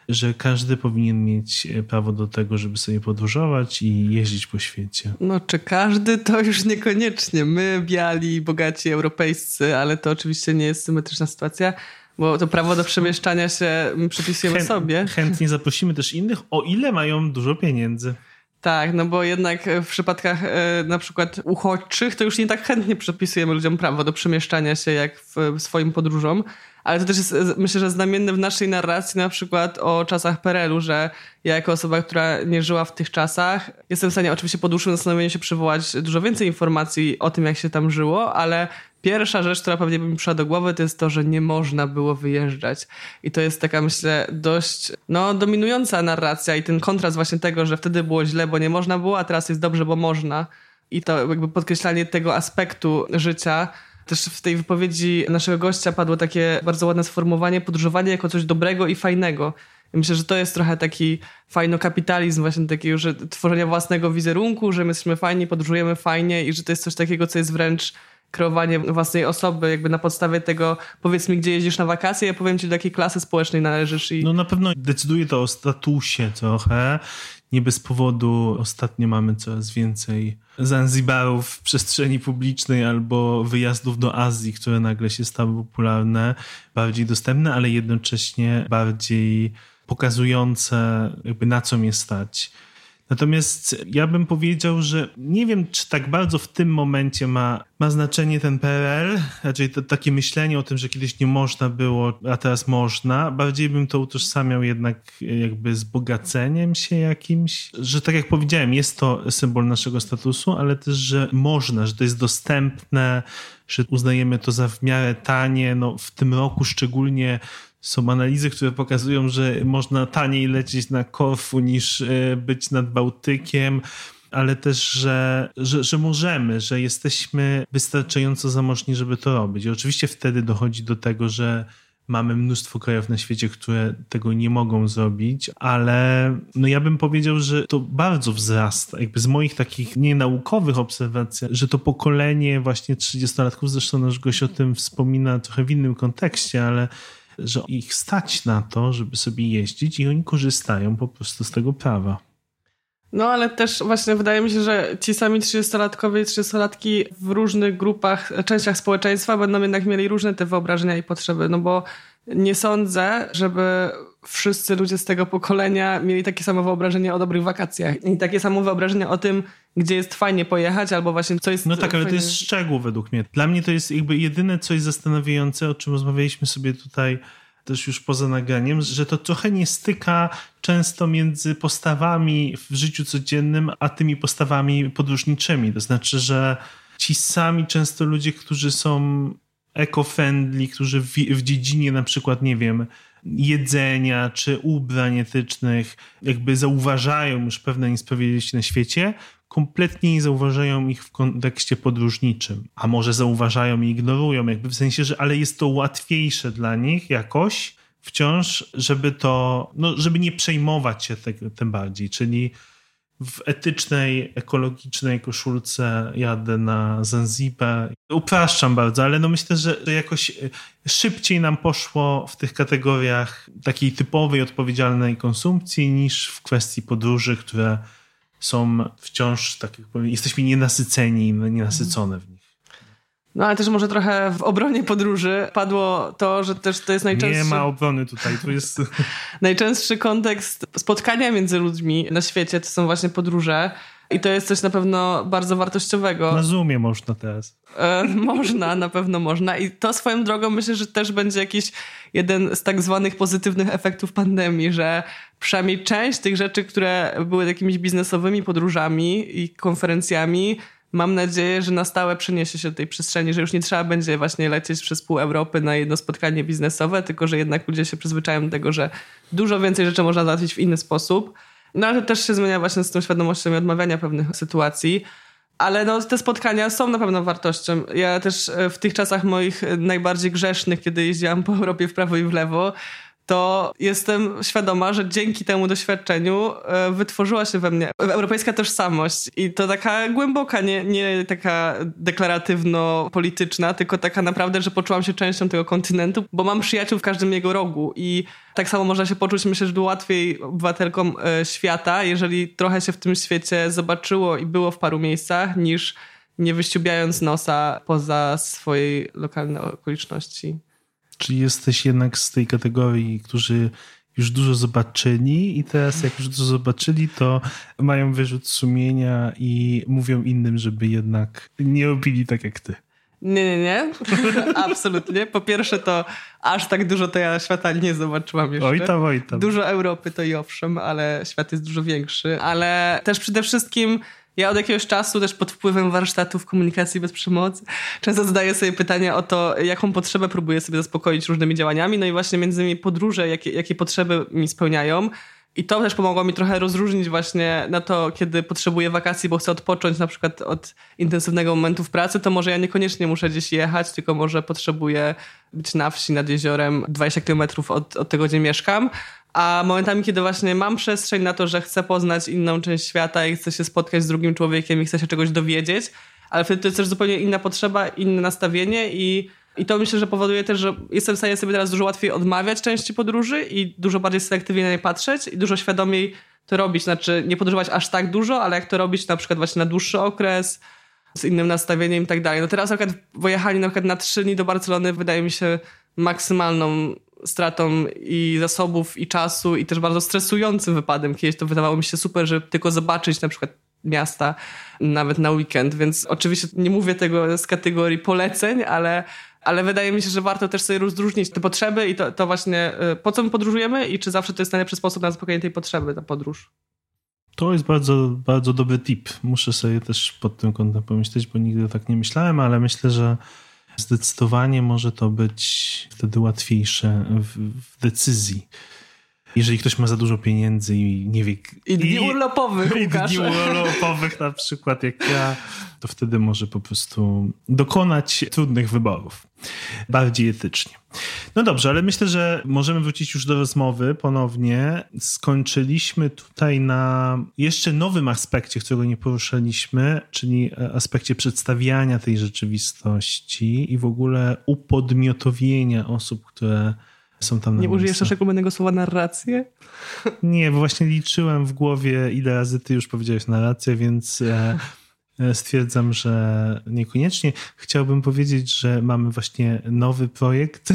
że każdy powinien mieć e, prawo do tego, żeby sobie podróżować i jeździć po świecie. No, czy każdy to już niekoniecznie. My, biali, bogaci, europejscy, ale to oczywiście nie jest symetryczna sytuacja. Bo to prawo do przemieszczania się przypisujemy sobie. Chętnie zaprosimy też innych, o ile mają dużo pieniędzy. Tak, no bo jednak w przypadkach e, na przykład uchodźczych to już nie tak chętnie przepisujemy ludziom prawo do przemieszczania się jak w swoim podróżom, ale to też jest, myślę, że znamienne w naszej narracji na przykład o czasach PRL-u, że ja jako osoba, która nie żyła w tych czasach, jestem w stanie oczywiście po dłuższym zastanowieniu się przywołać dużo więcej informacji o tym, jak się tam żyło, ale pierwsza rzecz, która pewnie by mi przyszła do głowy, to jest to, że nie można było wyjeżdżać. I to jest taka, myślę, dość no, dominująca narracja i ten kontrast właśnie tego, że wtedy było źle, bo nie można było, a teraz jest dobrze, bo można. I to jakby podkreślanie tego aspektu życia, też w tej wypowiedzi naszego gościa padło takie bardzo ładne sformułowanie podróżowanie jako coś dobrego i fajnego. Myślę, że to jest trochę taki fajno-kapitalizm, właśnie takiego, że tworzenia własnego wizerunku, że my jesteśmy fajni, podróżujemy fajnie i że to jest coś takiego, co jest wręcz kreowanie własnej osoby, jakby na podstawie tego, powiedz mi, gdzie jeździsz na wakacje, ja powiem ci, do jakiej klasy społecznej należysz. I... No na pewno decyduje to o statusie trochę. Nie bez powodu ostatnio mamy coraz więcej Zanzibarów w przestrzeni publicznej albo wyjazdów do Azji, które nagle się stały popularne, bardziej dostępne, ale jednocześnie bardziej pokazujące, jakby na co mnie stać. Natomiast ja bym powiedział, że nie wiem, czy tak bardzo w tym momencie ma ma znaczenie ten PRL, raczej to, takie myślenie o tym, że kiedyś nie można było, a teraz można. Bardziej bym to utożsamiał jednak jakby z bogaceniem się jakimś, że tak jak powiedziałem, jest to symbol naszego statusu, ale też, że można, że to jest dostępne, że uznajemy to za w miarę tanie. No, w tym roku szczególnie są analizy, które pokazują, że można taniej lecieć na Korfu niż e, być nad Bałtykiem ale też, że, że, że możemy, że jesteśmy wystarczająco zamożni, żeby to robić. I oczywiście wtedy dochodzi do tego, że mamy mnóstwo krajów na świecie, które tego nie mogą zrobić, ale no ja bym powiedział, że to bardzo wzrasta, jakby z moich takich nienaukowych obserwacji, że to pokolenie właśnie 30-latków, zresztą nasz gość o tym wspomina trochę w innym kontekście, ale że ich stać na to, żeby sobie jeździć i oni korzystają po prostu z tego prawa. No ale też właśnie wydaje mi się, że ci sami 30-latkowie i 30-latki w różnych grupach, częściach społeczeństwa będą jednak mieli różne te wyobrażenia i potrzeby, no bo nie sądzę, żeby wszyscy ludzie z tego pokolenia mieli takie samo wyobrażenie o dobrych wakacjach i takie samo wyobrażenie o tym, gdzie jest fajnie pojechać, albo właśnie co jest. No tak, ale fajnie... to jest szczegół według mnie. Dla mnie to jest jakby jedyne coś zastanawiające, o czym rozmawialiśmy sobie tutaj też już poza nagraniem, że to trochę nie styka często między postawami w życiu codziennym, a tymi postawami podróżniczymi. To znaczy, że ci sami często ludzie, którzy są eco-friendly, którzy w, w dziedzinie na przykład, nie wiem, jedzenia czy ubrań etycznych, jakby zauważają już pewne niesprawiedliwości na świecie, kompletnie nie zauważają ich w kontekście podróżniczym. A może zauważają i ignorują, jakby w sensie, że ale jest to łatwiejsze dla nich jakoś wciąż, żeby to, no, żeby nie przejmować się tym bardziej. Czyli w etycznej, ekologicznej koszulce jadę na Zanzibar. Upraszczam bardzo, ale no myślę, że jakoś szybciej nam poszło w tych kategoriach takiej typowej, odpowiedzialnej konsumpcji niż w kwestii podróży, które są wciąż, tak jak powiem, jesteśmy nienasyceni, nienasycone w nich. No ale też może trochę w obronie podróży padło to, że też to jest najczęstszy... Nie ma obrony tutaj, tu jest... *laughs* najczęstszy kontekst spotkania między ludźmi na świecie to są właśnie podróże. I to jest coś na pewno bardzo wartościowego. Na Zoomie można teraz. E, można, na pewno można. I to swoją drogą myślę, że też będzie jakiś jeden z tak zwanych pozytywnych efektów pandemii, że przynajmniej część tych rzeczy, które były jakimiś biznesowymi podróżami i konferencjami, mam nadzieję, że na stałe przeniesie się do tej przestrzeni, że już nie trzeba będzie właśnie lecieć przez pół Europy na jedno spotkanie biznesowe, tylko że jednak ludzie się przyzwyczają do tego, że dużo więcej rzeczy można załatwić w inny sposób. No ale też się zmienia właśnie z tą świadomością i odmawiania pewnych sytuacji. Ale no, te spotkania są na pewno wartością. Ja też e, w tych czasach moich najbardziej grzesznych, kiedy jeździłam po Europie w prawo i w lewo, to jestem świadoma, że dzięki temu doświadczeniu e, wytworzyła się we mnie europejska tożsamość i to taka głęboka, nie, nie taka deklaratywno-polityczna, tylko taka naprawdę, że poczułam się częścią tego kontynentu, bo mam przyjaciół w każdym jego rogu i tak samo można się poczuć, myślę, że łatwiej obywatelkom e, świata, jeżeli trochę się w tym świecie zobaczyło i było w paru miejscach, niż nie wyściubiając nosa poza swojej lokalnej okoliczności. Czy jesteś jednak z tej kategorii, którzy już dużo zobaczyli i teraz jak już dużo zobaczyli, to mają wyrzut sumienia i mówią innym, żeby jednak nie robili tak jak ty. Nie, nie, nie. *laughs* Absolutnie. Po pierwsze to aż tak dużo to ja świata nie zobaczyłam jeszcze. Oj tam, oj tam. Dużo Europy to i owszem, ale świat jest dużo większy. Ale też przede wszystkim ja od jakiegoś czasu też pod wpływem warsztatów komunikacji bez przemocy często zadaję sobie pytania o to, jaką potrzebę próbuję sobie zaspokoić różnymi działaniami. No i właśnie między innymi podróże, jakie, jakie potrzeby mi spełniają. I to też pomogło mi trochę rozróżnić właśnie na to, kiedy potrzebuję wakacji, bo chcę odpocząć na przykład od intensywnego momentu w pracy, to może ja niekoniecznie muszę gdzieś jechać, tylko może potrzebuję być na wsi nad jeziorem 20 kilometrów od, od tego, gdzie mieszkam. A momentami, kiedy właśnie mam przestrzeń na to, że chcę poznać inną część świata i chcę się spotkać z drugim człowiekiem i chcę się czegoś dowiedzieć, ale wtedy to jest też zupełnie inna potrzeba, inne nastawienie i, i to myślę, że powoduje też, że jestem w stanie sobie teraz dużo łatwiej odmawiać części podróży i dużo bardziej selektywnie na nie patrzeć i dużo świadomiej to robić. Znaczy nie podróżować aż tak dużo, ale jak to robić na przykład właśnie na dłuższy okres, z innym nastawieniem i tak dalej. No teraz akurat pojechali na przykład na trzy dni do Barcelony wydaje mi się maksymalną stratą i zasobów, i czasu, i też bardzo stresującym wypadem. Kiedyś to wydawało mi się super, że tylko zobaczyć na przykład miasta, nawet na weekend, więc oczywiście nie mówię tego z kategorii poleceń, ale ale wydaje mi się, że warto też sobie rozróżnić te potrzeby i to, to właśnie y, po co my podróżujemy i czy zawsze to jest najlepszy sposób na zaspokojenie tej potrzeby, ta podróż. To jest bardzo, bardzo dobry tip. Muszę sobie też pod tym kątem pomyśleć, bo nigdy tak nie myślałem, ale myślę, że zdecydowanie może to być wtedy łatwiejsze w, w decyzji. Jeżeli ktoś ma za dużo pieniędzy i nie wie... I dni urlopowych, *laughs* I dni urlopowych na przykład, jak ja, to wtedy może po prostu dokonać trudnych wyborów. Bardziej etycznie. No dobrze, ale myślę, że możemy wrócić już do rozmowy ponownie. Skończyliśmy tutaj na jeszcze nowym aspekcie, którego nie poruszaliśmy, czyli aspekcie przedstawiania tej rzeczywistości i w ogóle upodmiotowienia osób, które są tam na Nie użyjesz naszego innego słowa narrację? *laughs* Nie, bo właśnie liczyłem w głowie, ile razy ty już powiedziałeś narrację, więc e, e, stwierdzam, że niekoniecznie. Chciałbym powiedzieć, że mamy właśnie nowy projekt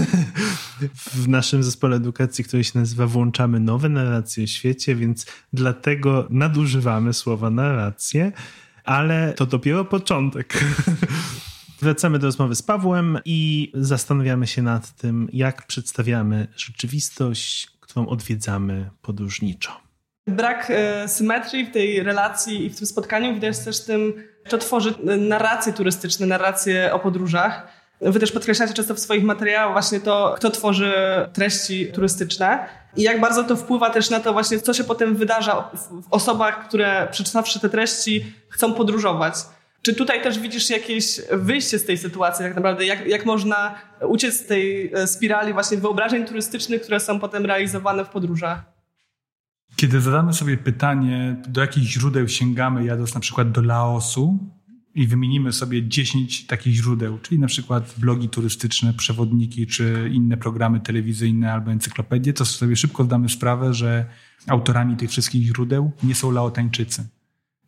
*laughs* w naszym zespole edukacji, który się nazywa Włączamy nowe narracje w świecie, więc dlatego nadużywamy słowa narrację, ale to dopiero początek. *laughs* Wracamy do rozmowy z Pawłem i zastanawiamy się nad tym, jak przedstawiamy rzeczywistość, którą odwiedzamy podróżniczo. Brak e, symetrii w tej relacji i w tym spotkaniu widać też tym, to tworzy narracje turystyczne, narracje o podróżach. Wy też podkreślacie często w swoich materiałach właśnie to, kto tworzy treści turystyczne i jak bardzo to wpływa też na to właśnie, co się potem wydarza w osobach, które przeczytawszy te treści chcą podróżować. Czy tutaj też widzisz jakieś wyjście z tej sytuacji tak naprawdę? Jak, jak można uciec z tej e, spirali właśnie wyobrażeń turystycznych, które są potem realizowane w podróżach? Kiedy zadamy sobie pytanie, do jakich źródeł sięgamy, jadąc na przykład do Laosu i wymienimy sobie 10 takich źródeł, czyli na przykład blogi turystyczne, przewodniki, czy inne programy telewizyjne albo encyklopedie, to sobie szybko zdamy sprawę, że autorami tych wszystkich źródeł nie są Laotańczycy,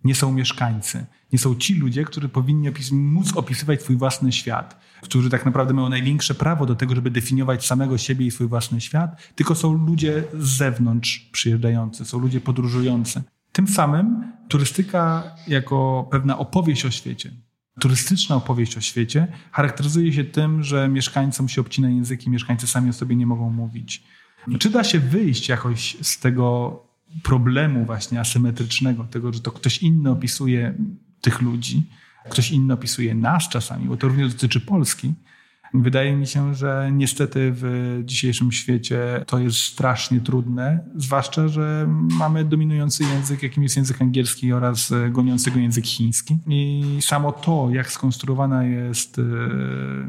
nie są mieszkańcy, nie są ci ludzie, którzy powinni opis móc opisywać swój własny świat, którzy tak naprawdę mają największe prawo do tego, żeby definiować samego siebie i swój własny świat, tylko są ludzie z zewnątrz przyjeżdżający, są ludzie podróżujący. Tym samym turystyka jako pewna opowieść o świecie, turystyczna opowieść o świecie charakteryzuje się tym, że mieszkańcom się obcina języki, mieszkańcy sami o sobie nie mogą mówić. Czy da się wyjść jakoś z tego problemu właśnie asymetrycznego, tego, że to ktoś inny opisuje tych ludzi. Ktoś inny opisuje nas czasami, bo to również dotyczy Polski. Wydaje mi się, że niestety w dzisiejszym świecie to jest strasznie trudne, zwłaszcza, że mamy dominujący język, jakim jest język angielski oraz goniący go język chiński. I samo to, jak skonstruowana jest e,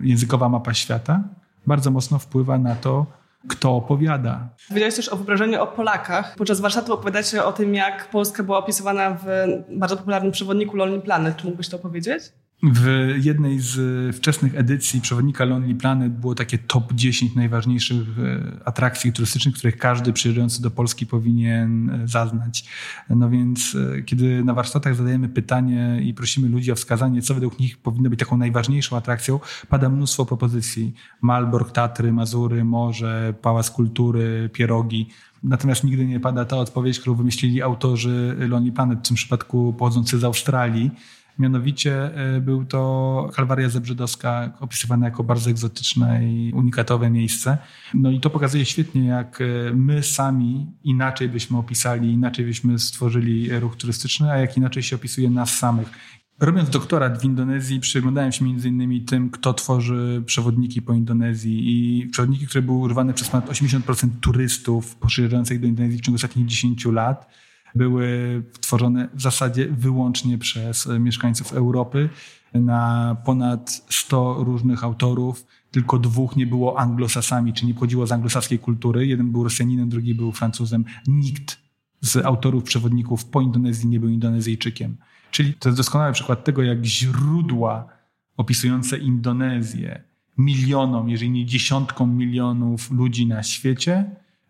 językowa mapa świata, bardzo mocno wpływa na to, kto opowiada. Powiedziałeś też o wyobrażeniu o Polakach. Podczas warsztatu opowiadacie o tym, jak Polska była opisywana w bardzo popularnym przewodniku Lonely Planet. Czy mógłbyś to powiedzieć? W jednej z wczesnych edycji przewodnika Lonely Planet było takie top 10 najważniejszych e, atrakcji turystycznych, których każdy przyjeżdżający do Polski powinien e, zaznać. No więc e, kiedy na warsztatach zadajemy pytanie i prosimy ludzi o wskazanie, co według nich powinno być taką najważniejszą atrakcją, pada mnóstwo propozycji. Malbork, Tatry, Mazury, Morze, Pałac Kultury, Pierogi. Natomiast nigdy nie pada ta odpowiedź, którą wymyślili autorzy Lonely Planet, w tym przypadku pochodzący z Australii, Mianowicie e, był to Kalwaria Zebrzydowska, opisywana jako bardzo egzotyczne i unikatowe miejsce. No i to pokazuje świetnie, jak e, my sami inaczej byśmy opisali, inaczej byśmy stworzyli ruch turystyczny, a jak inaczej się opisuje nas samych. Robiąc doktorat w Indonezji, przyglądałem się między innymi tym, kto tworzy przewodniki po Indonezji i przewodniki, które były używane przez ponad 80% turystów przyjeżdżających do Indonezji w ciągu ostatnich 10 lat były tworzone w zasadzie wyłącznie przez mieszkańców Europy na ponad 100 różnych autorów. Tylko dwóch nie było anglosasami, czyli nie pochodziło z anglosaskiej kultury. Jeden był Rosjaninem, drugi był Francuzem. Nikt z autorów przewodników po Indonezji nie był Indonezyjczykiem. Czyli to jest doskonały przykład tego, jak źródła opisujące Indonezję milionom, jeżeli nie dziesiątkom milionów ludzi na świecie,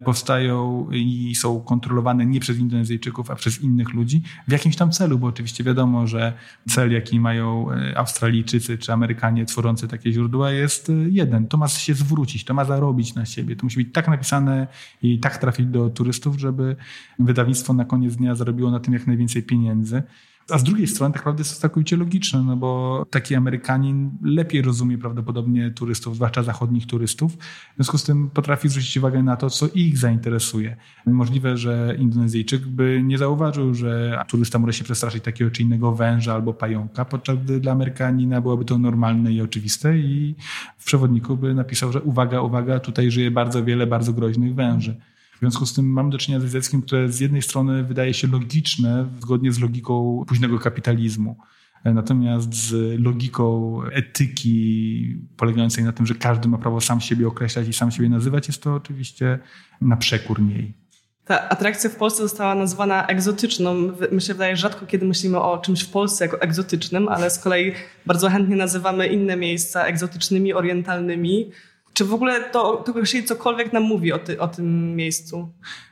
powstają i są kontrolowane nie przez Indonezyjczyków, a przez innych ludzi w jakimś tam celu, bo oczywiście wiadomo, że cel, jaki mają e, Australijczycy czy Amerykanie tworzący takie źródła jest e, jeden. To ma się zwrócić, to ma zarobić na siebie. To musi być tak napisane i tak trafić do turystów, żeby wydawnictwo na koniec dnia zarobiło na tym jak najwięcej pieniędzy. A z drugiej strony tak naprawdę jest to całkowicie logiczne, no bo taki Amerykanin lepiej rozumie prawdopodobnie turystów, zwłaszcza zachodnich turystów. W związku z tym potrafi zwrócić uwagę na to, co ich zainteresuje. Możliwe, że Indonezyjczyk by nie zauważył, że turysta może się przestraszyć takiego czy innego węża albo pająka, podczas gdy dla Amerykanina byłoby to normalne i oczywiste i w przewodniku by napisał, że uwaga, uwaga, tutaj żyje bardzo wiele bardzo groźnych węży. W związku z tym mamy do czynienia z językiem, które z jednej strony wydaje się logiczne, zgodnie z logiką późnego kapitalizmu. Natomiast z logiką etyki polegającej na tym, że każdy ma prawo sam siebie określać i sam siebie nazywać, jest to oczywiście na przekór niej. Ta atrakcja w Polsce została nazwana egzotyczną. My się wydaje, rzadko kiedy myślimy o czymś w Polsce jako egzotycznym, ale z kolei bardzo chętnie nazywamy inne miejsca egzotycznymi, orientalnymi. Czy w ogóle to, to cokolwiek nam mówi o, ty, o tym miejscu?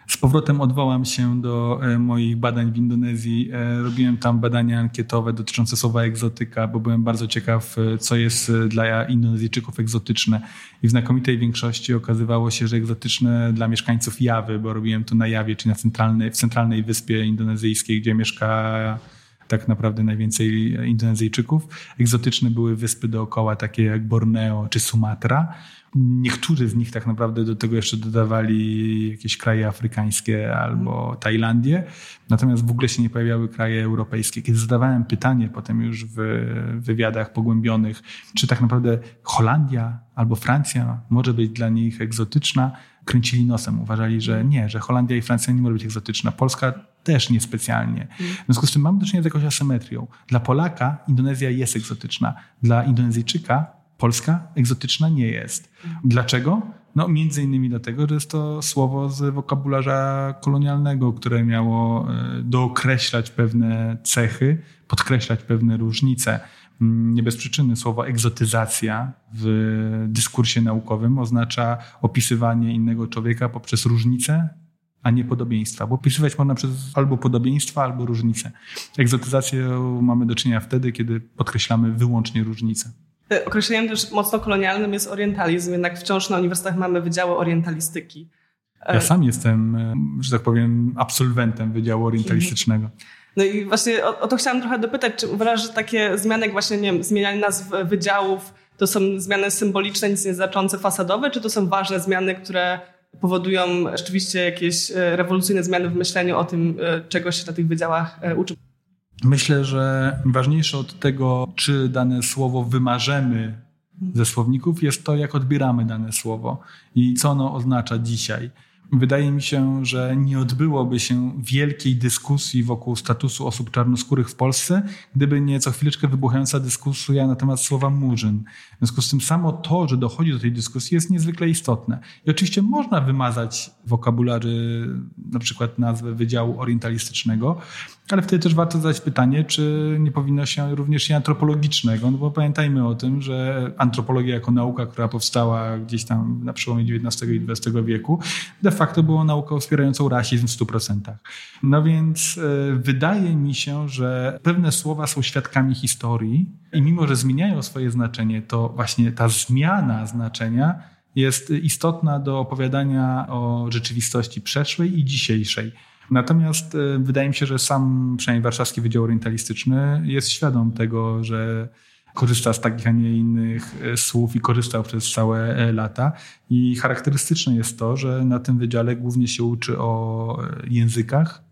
Z powrotem odwołam się do e, moich badań w Indonezji. E, robiłem tam badania ankietowe dotyczące słowa egzotyka, bo byłem bardzo ciekaw, e, co jest dla Indonezyjczyków egzotyczne. I w znakomitej większości okazywało się, że egzotyczne dla mieszkańców Jawy, bo robiłem to na Jawie, czyli na centralnej, w centralnej wyspie indonezyjskiej, gdzie mieszka tak naprawdę najwięcej Indonezyjczyków. Egzotyczne były wyspy dookoła, takie jak Borneo czy Sumatra. Niektórzy z nich tak naprawdę do tego jeszcze dodawali jakieś kraje afrykańskie albo Tajlandię, natomiast w ogóle się nie pojawiały kraje europejskie. Kiedy zadawałem pytanie potem już w wywiadach pogłębionych, czy tak naprawdę Holandia albo Francja może być dla nich egzotyczna, kręcili nosem. Uważali, że nie, że Holandia i Francja nie może być egzotyczna. Polska też niespecjalnie. W związku z tym mamy do czynienia z jakąś asymetrią. Dla Polaka Indonezja jest egzotyczna. Dla Indonezyjczyka Polska egzotyczna nie jest. Dlaczego? No, między innymi dlatego, że jest to słowo z wokabularza kolonialnego, które miało e, dookreślać pewne cechy, podkreślać pewne różnice. Mm, nie bez przyczyny słowo egzotyzacja w dyskursie naukowym oznacza opisywanie innego człowieka poprzez różnice, a nie podobieństwa. Bo opisywać można przez albo podobieństwa, albo różnice. Egzotyzacją mamy do czynienia wtedy, kiedy podkreślamy wyłącznie różnice. E, określeniem też mocno kolonialnym jest orientalizm, jednak wciąż na uniwersytetach mamy wydziały orientalistyki. E, ja sam jestem, e, że tak powiem, absolwentem Wydziału Orientalistycznego. No i właśnie o, o to chciałam trochę dopytać, czy uważasz, że takie zmiany, jak właśnie, nie wiem, zmienianie nazw wydziałów, to są zmiany symboliczne, nic nie znaczące, fasadowe, czy to są ważne zmiany, które powodują rzeczywiście jakieś rewolucyjne zmiany w myśleniu o tym, czego się na tych wydziałach uczy? Myślę, że ważniejsze od tego, czy dane słowo wymarzemy ze słowników, jest to, jak odbieramy dane słowo i co ono oznacza dzisiaj. Wydaje mi się, że nie odbyłoby się wielkiej dyskusji wokół statusu osób czarnoskórych w Polsce, gdyby nie co chwileczkę wybuchająca dyskusja na temat słowa murzyn. W związku z tym samo to, że dochodzi do tej dyskusji jest niezwykle istotne. I oczywiście można wymazać wokabulary, na przykład nazwę Wydziału Orientalistycznego, ale wtedy też warto zadać pytanie, czy nie powinno się również i antropologicznego, no bo pamiętajmy o tym, że antropologia jako nauka, która powstała gdzieś tam na przełomie XIX i XX wieku, de facto była nauką wspierającą rasizm w 100%. No więc e, wydaje mi się, że pewne słowa są świadkami historii i mimo, że zmieniają swoje znaczenie, to właśnie ta zmiana znaczenia jest istotna do opowiadania o rzeczywistości przeszłej i dzisiejszej. Natomiast e, wydaje mi się, że sam przynajmniej Warszawski Wydział Orientalistyczny jest świadom tego, że korzysta z takich, a nie innych e, słów i korzystał przez całe e, lata. I charakterystyczne jest to, że na tym wydziale głównie się uczy o językach,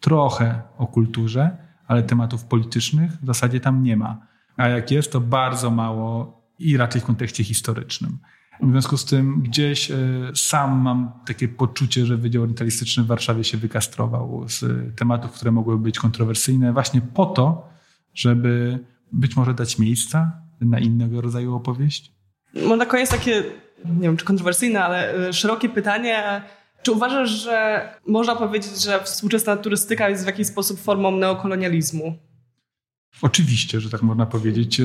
trochę o kulturze, ale tematów politycznych w zasadzie tam nie ma. A jak jest, to bardzo mało i raczej w kontekście historycznym. W związku z tym gdzieś e, sam mam takie poczucie, że Wydział Orientalistyczny w Warszawie się wykastrował z tematów, które mogłyby być kontrowersyjne, właśnie po to, żeby być może dać miejsca na innego rodzaju opowieść. Może na koniec takie, nie wiem czy kontrowersyjne, ale e, szerokie pytanie. Czy uważasz, że można powiedzieć, że współczesna turystyka jest w jakiś sposób formą neokolonializmu? Oczywiście, że tak można powiedzieć. E,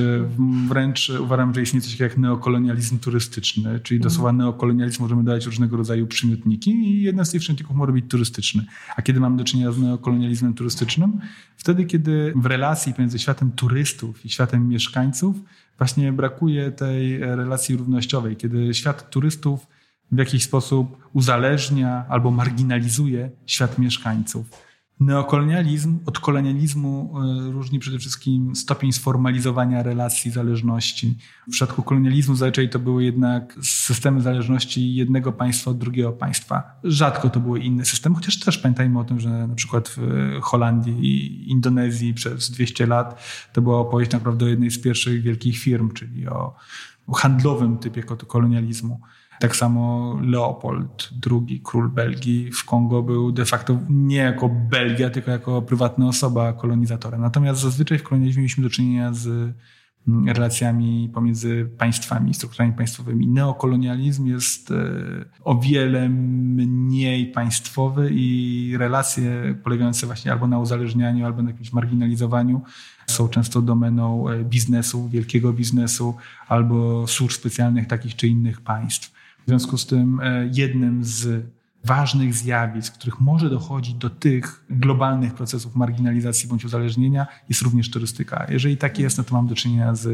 wręcz uważam, że istnieje coś takiego jak neokolonializm turystyczny, czyli do słowa neokolonializm możemy dodać różnego rodzaju przymiotniki i jeden z tych przymiotników może być turystyczny. A kiedy mamy do czynienia z neokolonializmem turystycznym? Wtedy, kiedy w relacji pomiędzy światem turystów i światem mieszkańców właśnie brakuje tej relacji równościowej, kiedy świat turystów w jakiś sposób uzależnia albo marginalizuje świat mieszkańców. Neokolonializm od kolonializmu e, różni przede wszystkim stopień sformalizowania relacji zależności. W przypadku kolonializmu zazwyczaj to były jednak systemy zależności jednego państwa od drugiego państwa. Rzadko to były inne systemy, chociaż też pamiętajmy o tym, że na przykład w Holandii i Indonezji przez 200 lat to była opowieść naprawdę o jednej z pierwszych wielkich firm, czyli o handlowym typie kolonializmu. Tak samo Leopold II, król Belgii w Kongo był de facto nie jako Belgia, tylko jako prywatna osoba kolonizatora. Natomiast zazwyczaj w kolonializmie mieliśmy do czynienia z mm, relacjami pomiędzy państwami, strukturami państwowymi. Neokolonializm jest e, o wiele mniej państwowy i relacje polegające właśnie albo na uzależnianiu, albo na jakimś marginalizowaniu są często domeną e, biznesu, wielkiego biznesu albo służb specjalnych takich czy innych państw. W związku z tym e, jednym z ważnych zjawisk, których może dochodzić do tych globalnych procesów marginalizacji bądź uzależnienia, jest również turystyka. Jeżeli tak jest, no to mam do czynienia z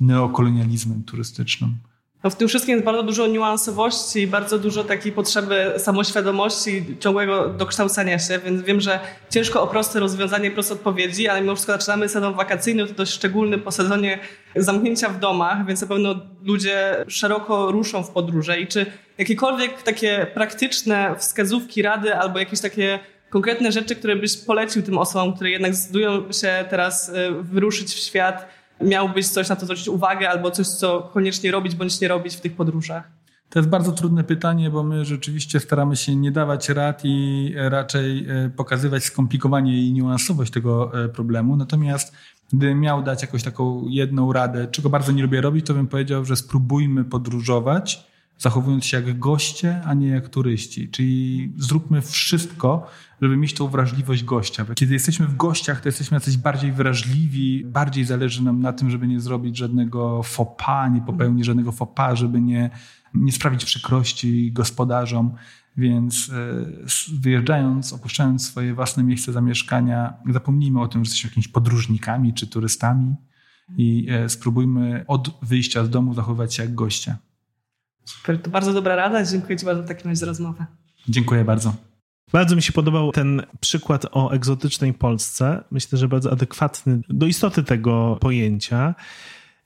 neokolonializmem turystycznym. No w tym wszystkim jest bardzo dużo niuansowości i bardzo dużo takiej potrzeby samoświadomości, ciągłego dokształcania się, więc wiem, że ciężko o proste rozwiązanie, proste odpowiedzi, ale mimo wszystko zaczynamy sezon wakacyjny, to dość szczególny po sezonie zamknięcia w domach, więc na pewno ludzie szeroko ruszą w podróże. I czy jakiekolwiek takie praktyczne wskazówki, rady albo jakieś takie konkretne rzeczy, które byś polecił tym osobom, które jednak zdecydują się teraz y, wyruszyć w świat, miałbyś coś na to zwrócić uwagę albo coś, co koniecznie robić bądź nie robić w tych podróżach? To jest bardzo trudne pytanie, bo my rzeczywiście staramy się nie dawać rad i raczej e, pokazywać skomplikowanie i niuansowość tego e, problemu. Natomiast gdybym miał dać jakąś taką jedną radę, czego bardzo nie lubię robić, to bym powiedział, że spróbujmy podróżować zachowując się jak goście, a nie jak turyści. Czyli zróbmy wszystko, żeby mieć tą wrażliwość gościa. Kiedy jesteśmy w gościach, to jesteśmy jacyś bardziej wrażliwi, bardziej zależy nam na tym, żeby nie zrobić żadnego pas, nie popełnić żadnego pas, żeby nie, nie sprawić przykrości gospodarzom. Więc e, wyjeżdżając, opuszczając swoje własne miejsce zamieszkania, zapomnijmy o tym, że jesteśmy jakimiś podróżnikami czy turystami i e, spróbujmy od wyjścia z domu zachowywać się jak goście. Super, to bardzo dobra rada. Dziękuję Ci bardzo w takim razie za rozmowę. Dziękuję bardzo. Bardzo mi się podobał ten przykład o egzotycznej Polsce. Myślę, że bardzo adekwatny do istoty tego pojęcia.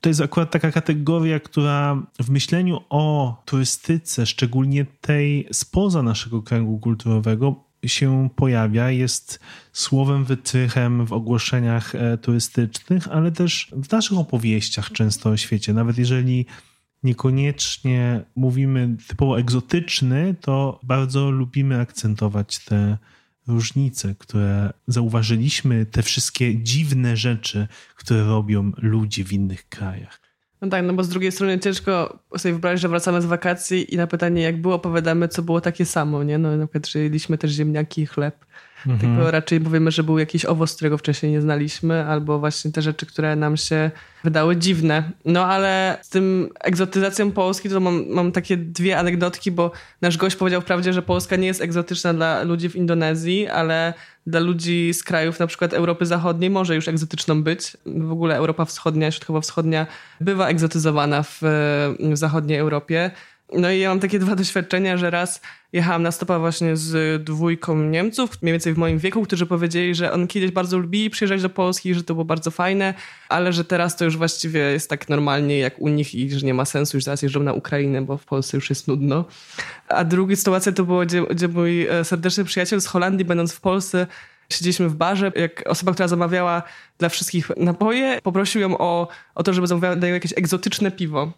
To jest akurat taka kategoria, która w myśleniu o turystyce, szczególnie tej spoza naszego kręgu kulturowego, się pojawia, jest słowem wytrychem w ogłoszeniach e, turystycznych, ale też w naszych opowieściach często o świecie. Nawet jeżeli niekoniecznie mówimy typowo egzotyczny, to bardzo lubimy akcentować te różnice, które zauważyliśmy, te wszystkie dziwne rzeczy, które robią ludzie w innych krajach. No tak, no bo z drugiej strony ciężko sobie wyobrazić, że wracamy z wakacji i na pytanie jak było opowiadamy, co było takie samo, nie? No na przykład, że jedliśmy też ziemniaki i chleb. Mhm. Tylko raczej powiemy, że był jakiś owoc, którego wcześniej nie znaliśmy, albo właśnie te rzeczy, które nam się wydały dziwne. No ale z tym egzotyzacją Polski to mam, mam takie dwie anegdotki, bo nasz gość powiedział wprawdzie, że Polska nie jest egzotyczna dla ludzi w Indonezji, ale dla ludzi z krajów na przykład Europy Zachodniej może już egzotyczną być. W ogóle Europa Wschodnia, Środkowo-Wschodnia bywa egzotyzowana w, w zachodniej Europie. No i ja mam takie dwa doświadczenia, że raz jechałam na stopa właśnie z dwójką Niemców, mniej więcej w moim wieku, którzy powiedzieli, że on kiedyś bardzo lubili przyjeżdżać do Polski, że to było bardzo fajne, ale że teraz to już właściwie jest tak normalnie jak u nich i że nie ma sensu, już teraz jeżdżą na Ukrainę, bo w Polsce już jest nudno. A druga sytuacja to było, gdzie, gdzie mój e, serdeczny przyjaciel z Holandii, będąc w Polsce, Siedzieliśmy w barze, jak osoba, która zamawiała dla wszystkich napoje, poprosił ją o, o to, żeby zamawiała jakieś egzotyczne piwo.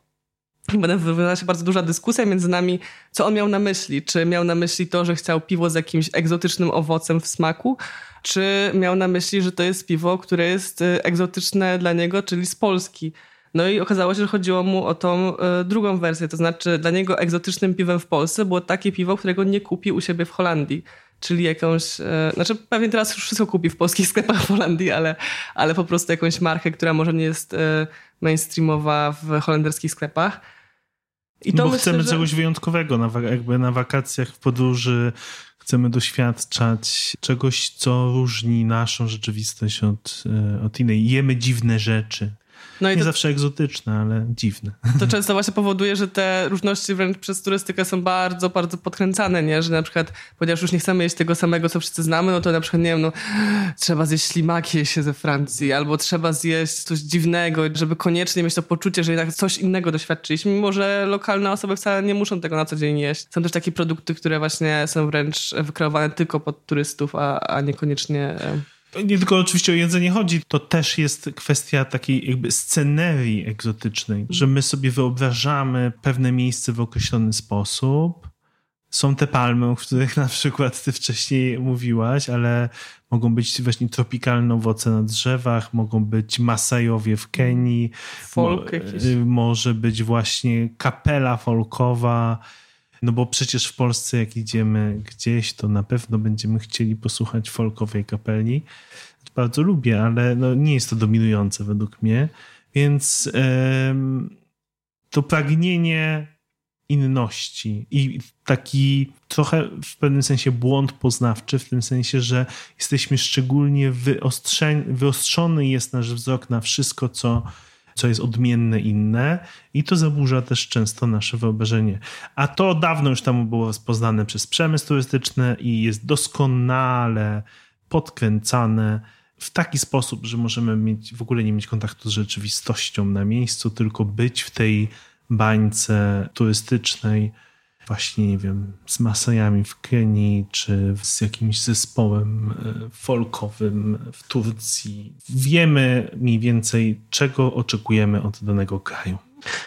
*clears throat* Będę wywiązała się bardzo duża dyskusja między nami, co on miał na myśli. Czy miał na myśli to, że chciał piwo z jakimś egzotycznym owocem w smaku, czy miał na myśli, że to jest piwo, które jest y, egzotyczne dla niego, czyli z Polski. No i okazało się, że chodziło mu o tą y, drugą wersję, to znaczy dla niego egzotycznym piwem w Polsce było takie piwo, którego nie kupi u siebie w Holandii. Czyli jakąś, y, znaczy pewnie teraz już wszystko kupi w polskich sklepach w Holandii, ale, ale po prostu jakąś markę, która może nie jest mainstreamowa w holenderskich sklepach. I to Bo myślę, chcemy że... czegoś wyjątkowego, na, jakby na wakacjach, w podróży chcemy doświadczać czegoś, co różni naszą rzeczywistość od, e, od innej. Jemy dziwne rzeczy. No i Nie to, zawsze egzotyczne, ale dziwne. To często właśnie powoduje, że te różności wręcz przez turystykę są bardzo, bardzo podkręcane, nie? Że na przykład, ponieważ już nie chcemy jeść tego samego, co wszyscy znamy, no to na przykład, nie wiem, no trzeba zjeść ślimaki się ze Francji, albo trzeba zjeść coś dziwnego, żeby koniecznie mieć to poczucie, że jednak coś innego doświadczyliśmy, mimo że lokalne osoby wcale nie muszą tego na co dzień jeść. Są też takie produkty, które właśnie są wręcz wykreowane tylko pod turystów, a, a niekoniecznie... Nie tylko oczywiście o jedzenie chodzi, to też jest kwestia takiej jakby scenerii egzotycznej, że my sobie wyobrażamy pewne miejsce w określony sposób. Są te palmy, o których na przykład ty wcześniej mówiłaś, ale mogą być właśnie tropikalne owoce na drzewach, mogą być Masajowie w Kenii, Folk jakiś. może być właśnie kapela folkowa, no bo przecież w Polsce, jak idziemy gdzieś, to na pewno będziemy chcieli posłuchać folkowej kapeli. Bardzo lubię, ale no nie jest to dominujące według mnie. Więc to pragnienie inności i taki trochę w pewnym sensie błąd poznawczy, w tym sensie, że jesteśmy szczególnie wyostrzony jest nasz wzrok na wszystko, co co jest odmienne, inne i to zaburza też często nasze wyobrażenie. A to dawno już temu było rozpoznane przez przemysł turystyczny i jest doskonale podkręcane w taki sposób, że możemy mieć, w ogóle nie mieć kontaktu z rzeczywistością na miejscu, tylko być w tej bańce turystycznej, właśnie, nie wiem, z Masajami w Kenii, czy z jakimś zespołem e, folkowym w Turcji. Wiemy mniej więcej, czego oczekujemy od danego kraju.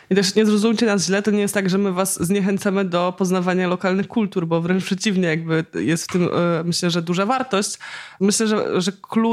I też nie zrozumcie nas źle, to nie jest tak, że my was zniechęcamy do poznawania lokalnych kultur, bo wręcz przeciwnie, jakby jest w tym, e, myślę, że duża wartość. Myślę, że, że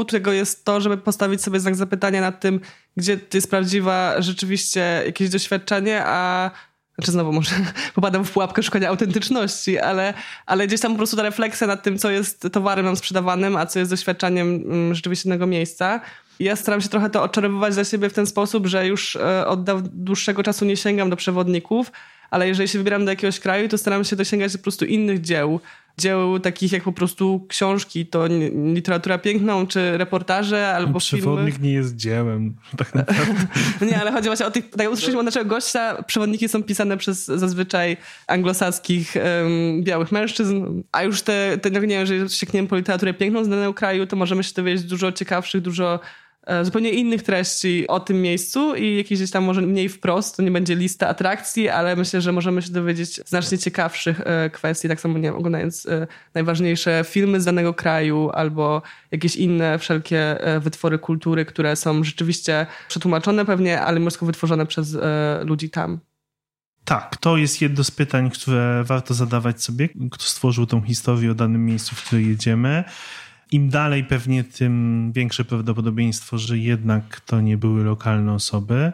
tego jest to, żeby postawić sobie znak zapytania nad tym, gdzie jest prawdziwa rzeczywiście jakieś doświadczenie, a znaczy znowu może *laughs* popadam w pułapkę szukania autentyczności, ale, ale gdzieś tam po prostu ta refleksja nad tym, co jest towarem nam sprzedawanym, a co jest doświadczeniem mm, rzeczywiście innego miejsca. Ja staram się trochę to oczarowywać dla siebie w ten sposób, że już e, od dłuższego czasu nie sięgam do przewodników, ale jeżeli się wybieram do jakiegoś kraju, to staram się dosięgać po prostu innych dzieł, dzieł takich jak po prostu książki, to literatura piękną, czy reportaże, albo Przewodnik filmy. nie jest dziełem, *laughs* tak naprawdę. *laughs* nie, ale chodzi właśnie o tych, tak usłyszeliśmy od naszego gościa, przewodniki są pisane przez zazwyczaj anglosaskich um, białych mężczyzn, a już te, te nie wiem, jeżeli sięgniemy po literaturę piękną z danego kraju, to możemy się dowiedzieć dużo ciekawszych, dużo zupełnie innych treści o tym miejscu i jakieś gdzieś tam może mniej wprost, to nie będzie lista atrakcji, ale myślę, że możemy się dowiedzieć znacznie ciekawszych e, kwestii, tak samo nie wiem, oglądając e, najważniejsze filmy z danego kraju albo jakieś inne wszelkie wytwory kultury, które są rzeczywiście przetłumaczone pewnie, ale mimo wytworzone przez ludzi tam. Tak, to jest jedno z pytań, które warto zadawać sobie, kto stworzył tą historię o danym miejscu, w które jedziemy im dalej pewnie, tym większe prawdopodobieństwo, że jednak to nie były lokalne osoby.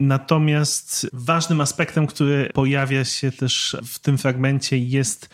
Natomiast ważnym aspektem, który pojawia się też w tym fragmencie, jest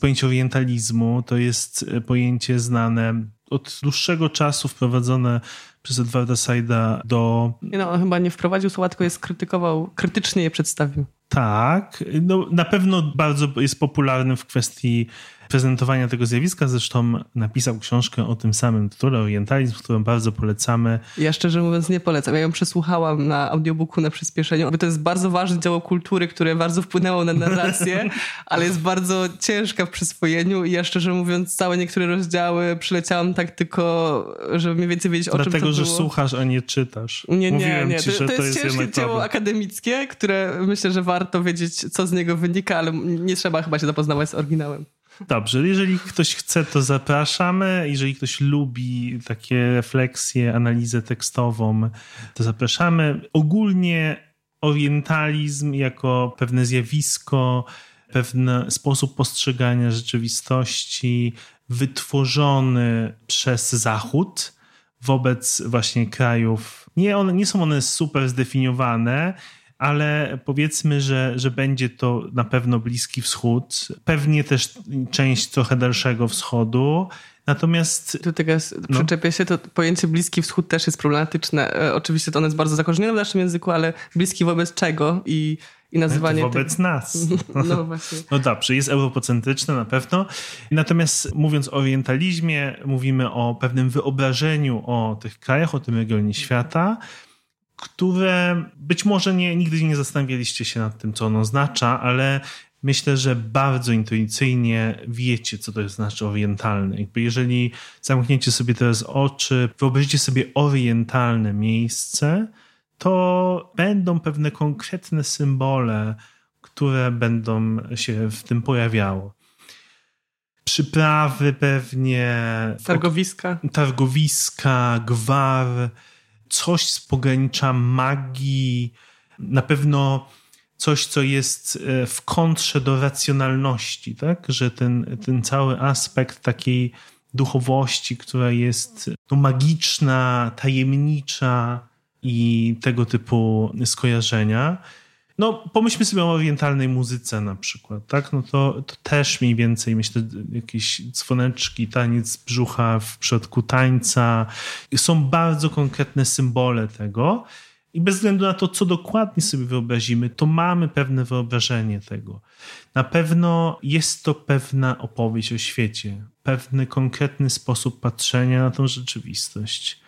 pojęcie orientalizmu. To jest pojęcie znane od dłuższego czasu, wprowadzone przez Edwarda Saida do... No, on chyba nie wprowadził słowa, tylko je skrytykował, krytycznie je przedstawił. Tak, no, na pewno bardzo jest popularny w kwestii prezentowania tego zjawiska. Zresztą napisał książkę o tym samym tytule, Orientalizm, którą bardzo polecamy. Ja szczerze mówiąc nie polecam. Ja ją przesłuchałam na audiobooku na przyspieszeniu. To jest bardzo ważne dzieło kultury, które bardzo wpłynęło na narrację, *laughs* ale jest bardzo ciężka w przyswojeniu i ja szczerze mówiąc całe niektóre rozdziały przyleciałam tak tylko, żeby mniej więcej wiedzieć o Dlatego, czym to że było. słuchasz, a nie czytasz. Nie, nie, Mówiłem nie. Ci, to, to, jest, jest ciężkie dzieło akademickie, które myślę, że warto wiedzieć, co z niego wynika, ale nie trzeba chyba się zapoznawać z oryginałem. Dobrze, jeżeli ktoś chce, to zapraszamy. Jeżeli ktoś lubi takie refleksje, analizę tekstową, to zapraszamy. Ogólnie orientalizm jako pewne zjawisko, pewien sposób postrzegania rzeczywistości wytworzony przez Zachód wobec właśnie krajów. Nie, one, nie są one super zdefiniowane, ale powiedzmy, że, że będzie to na pewno Bliski Wschód, pewnie też część trochę dalszego wschodu. Natomiast. Tu teraz no. przyczepię się, to pojęcie Bliski Wschód też jest problematyczne. E, oczywiście to ono jest bardzo zakorzenione w naszym języku, ale bliski wobec czego i, i nazywanie. Wobec nas. *laughs* No właśnie. No dobrze, jest europocentryczne na pewno. Natomiast mówiąc o orientalizmie, mówimy o pewnym wyobrażeniu o tych krajach, o tym regionie świata które być może nie, nigdy nie zastanawialiście się nad tym, co ono oznacza, ale myślę, że bardzo intuicyjnie wiecie, co to jest znaczy orientalny. Jakby jeżeli zamkniecie sobie teraz oczy, wyobraźcie sobie orientalne miejsce, to będą pewne konkretne symbole, które będą się w tym pojawiały. Przyprawy pewnie. Targowiska. Targowiska, gwar, coś z pogranicza magii. Na pewno coś, co jest e, w kontrze do racjonalności, tak? Że ten, ten cały aspekt takiej duchowości, która jest no, magiczna, tajemnicza i tego typu skojarzenia. No, pomyślmy sobie o orientalnej muzyce na przykład, tak? No to, to też mniej więcej, myślę, jakieś dzwoneczki, taniec brzucha w przypadku tańca. Są bardzo konkretne symbole tego. I bez względu na to, co dokładnie sobie wyobrazimy, to mamy pewne wyobrażenie tego. Na pewno jest to pewna opowieść o świecie, pewny konkretny sposób patrzenia na tą rzeczywistość.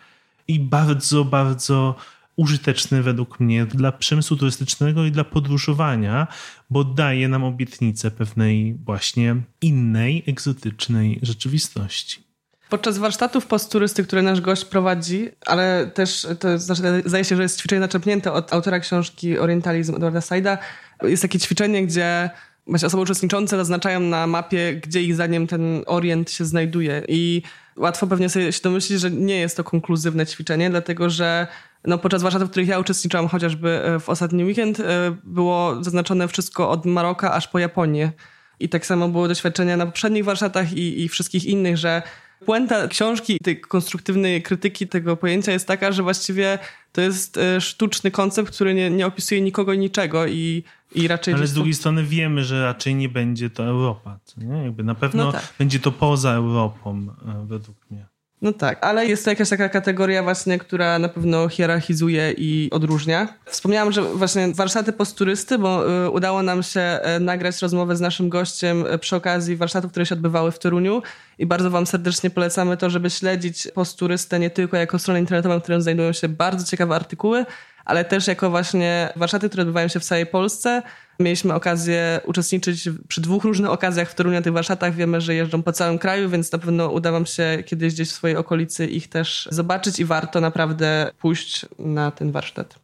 I bardzo, bardzo użyteczny według mnie dla przemysłu turystycznego i dla podróżowania, bo daje nam obietnicę pewnej właśnie innej, egzotycznej rzeczywistości. Podczas warsztatów postturysty, które nasz gość prowadzi, ale też to znaczy, zdaje się, że jest ćwiczenie naczepnięte od autora książki Orientalizm Edwarda Saida. Jest takie ćwiczenie, gdzie właśnie osoby uczestniczące zaznaczają na mapie, gdzie ich zdaniem ten orient się znajduje. I łatwo pewnie sobie się domyślić, że nie jest to konkluzywne ćwiczenie, dlatego że no, podczas warsztatów, w których ja uczestniczyłam, chociażby e, w ostatni weekend, e, było zaznaczone wszystko od Maroka aż po Japonię. I tak samo było doświadczenia na poprzednich warsztatach i, i wszystkich innych, że Puenta książki, tej konstruktywnej krytyki tego pojęcia jest taka, że właściwie to jest e, sztuczny koncept, który nie, nie opisuje nikogo i niczego i, i raczej... Ale z drugiej to... strony wiemy, że raczej nie będzie to Europa. Nie? Jakby na pewno no tak. będzie to poza Europą, e, według mnie. No tak, ale jest to jakaś taka kategoria właśnie, która na pewno hierarchizuje i odróżnia. Wspomniałam, że właśnie warsztaty posturysty, bo y, udało nam się y, nagrać rozmowę z naszym gościem przy okazji warsztatów, które się odbywały w Toruniu i bardzo wam serdecznie polecamy to, żeby śledzić posturystę nie tylko jako stronę internetową, na której znajdują się bardzo ciekawe artykuły, ale też jako właśnie warsztaty, które odbywają się w całej Polsce. Mieliśmy okazję uczestniczyć przy dwóch różnych okazjach w Toruniu na tych warsztatach. Wiemy, że jeżdżą po całym kraju, więc na pewno uda wam się kiedyś gdzieś w swojej okolicy ich też zobaczyć i warto naprawdę pójść na ten warsztat.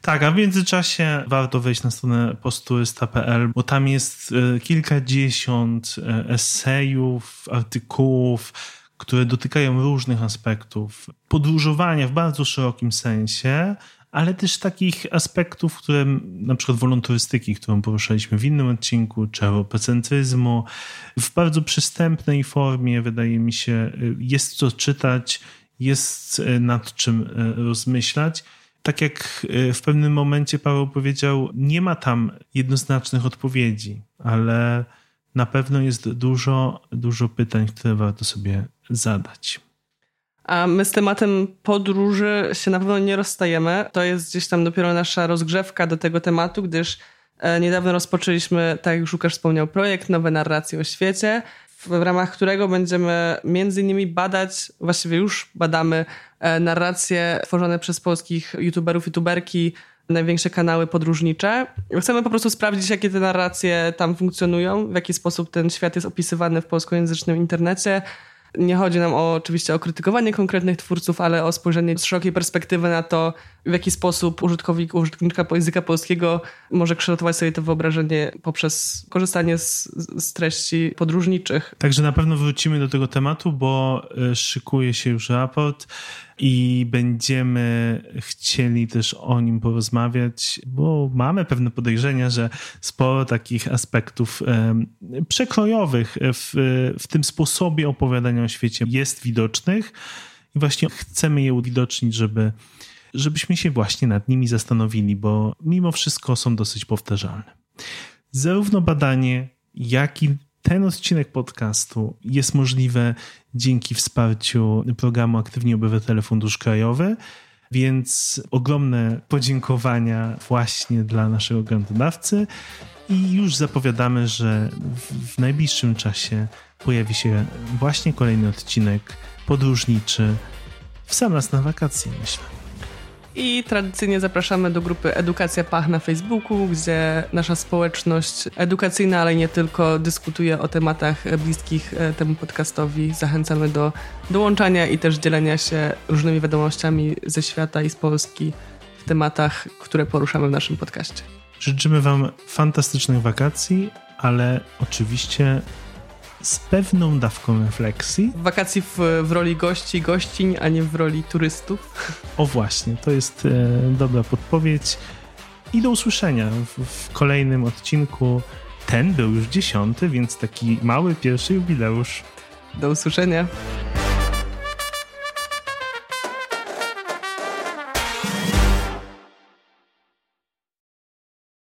Tak, a w międzyczasie warto wejść na stronę posturysta.pl, bo tam jest e, kilkadziesiąt e, esejów, artykułów, które dotykają różnych aspektów podróżowania w bardzo szerokim sensie, ale też takich aspektów, które na przykład wolontarystyki, którą poruszaliśmy w innym odcinku, czy europocentryzmu, w bardzo przystępnej formie, wydaje mi się, jest co czytać, jest e, nad czym e, rozmyślać. Tak jak e, w pewnym momencie Paweł powiedział, nie ma tam jednoznacznych odpowiedzi, ale na pewno jest dużo, dużo pytań, które warto sobie zadać. A my z tematem podróży się na pewno nie rozstajemy. To jest gdzieś tam dopiero nasza rozgrzewka do tego tematu, gdyż e, niedawno rozpoczęliśmy, tak jak Łukasz wspomniał, projekt Nowe Narracje o Świecie, w ramach którego będziemy między innymi badać, właściwie już badamy e, narracje tworzone przez polskich youtuberów, youtuberki, największe kanały podróżnicze. Chcemy po prostu sprawdzić, jakie te narracje tam funkcjonują, w jaki sposób ten świat jest opisywany w polskojęzycznym internecie, nie chodzi nam o, oczywiście o krytykowanie konkretnych twórców, ale o spojrzenie z szerokiej perspektywy na to, w jaki sposób użytkownik, użytkownika języka polskiego może kształtować sobie to wyobrażenie poprzez korzystanie z, z treści podróżniczych. Także na pewno wrócimy do tego tematu, bo e, szykuje się już raport i będziemy chcieli też o nim porozmawiać, bo mamy pewne podejrzenia, że sporo takich aspektów przekrojowych w, w tym sposobie opowiadania o świecie jest widocznych i właśnie chcemy je uwidocznić, żeby żebyśmy się właśnie nad nimi zastanowili, bo mimo wszystko są dosyć powtarzalne. Zarówno badanie, jak i ten odcinek podcastu jest możliwe dzięki wsparciu programu Aktywni Obywatele Fundusz Krajowy, więc ogromne podziękowania właśnie dla naszego grantodawcy i już zapowiadamy, że w, najbliższym czasie pojawi się właśnie kolejny odcinek podróżniczy w sam raz na wakacje, myślę. I tradycyjnie zapraszamy do grupy Edukacja Pach na Facebooku, gdzie nasza społeczność edukacyjna, ale nie tylko, dyskutuje o tematach bliskich e, temu podcastowi. Zachęcamy do dołączania i też dzielenia się różnymi wiadomościami ze świata i z Polski w tematach, które poruszamy w naszym podcaście. Życzymy Wam fantastycznych wakacji, ale oczywiście z pewną dawką refleksji. Wakacji w, w roli gości, gościń, a nie w roli turystów. O właśnie, to jest e, dobra podpowiedź. I do usłyszenia w, w kolejnym odcinku. Ten był już dziesiąty, więc taki mały pierwszy jubileusz. Do usłyszenia.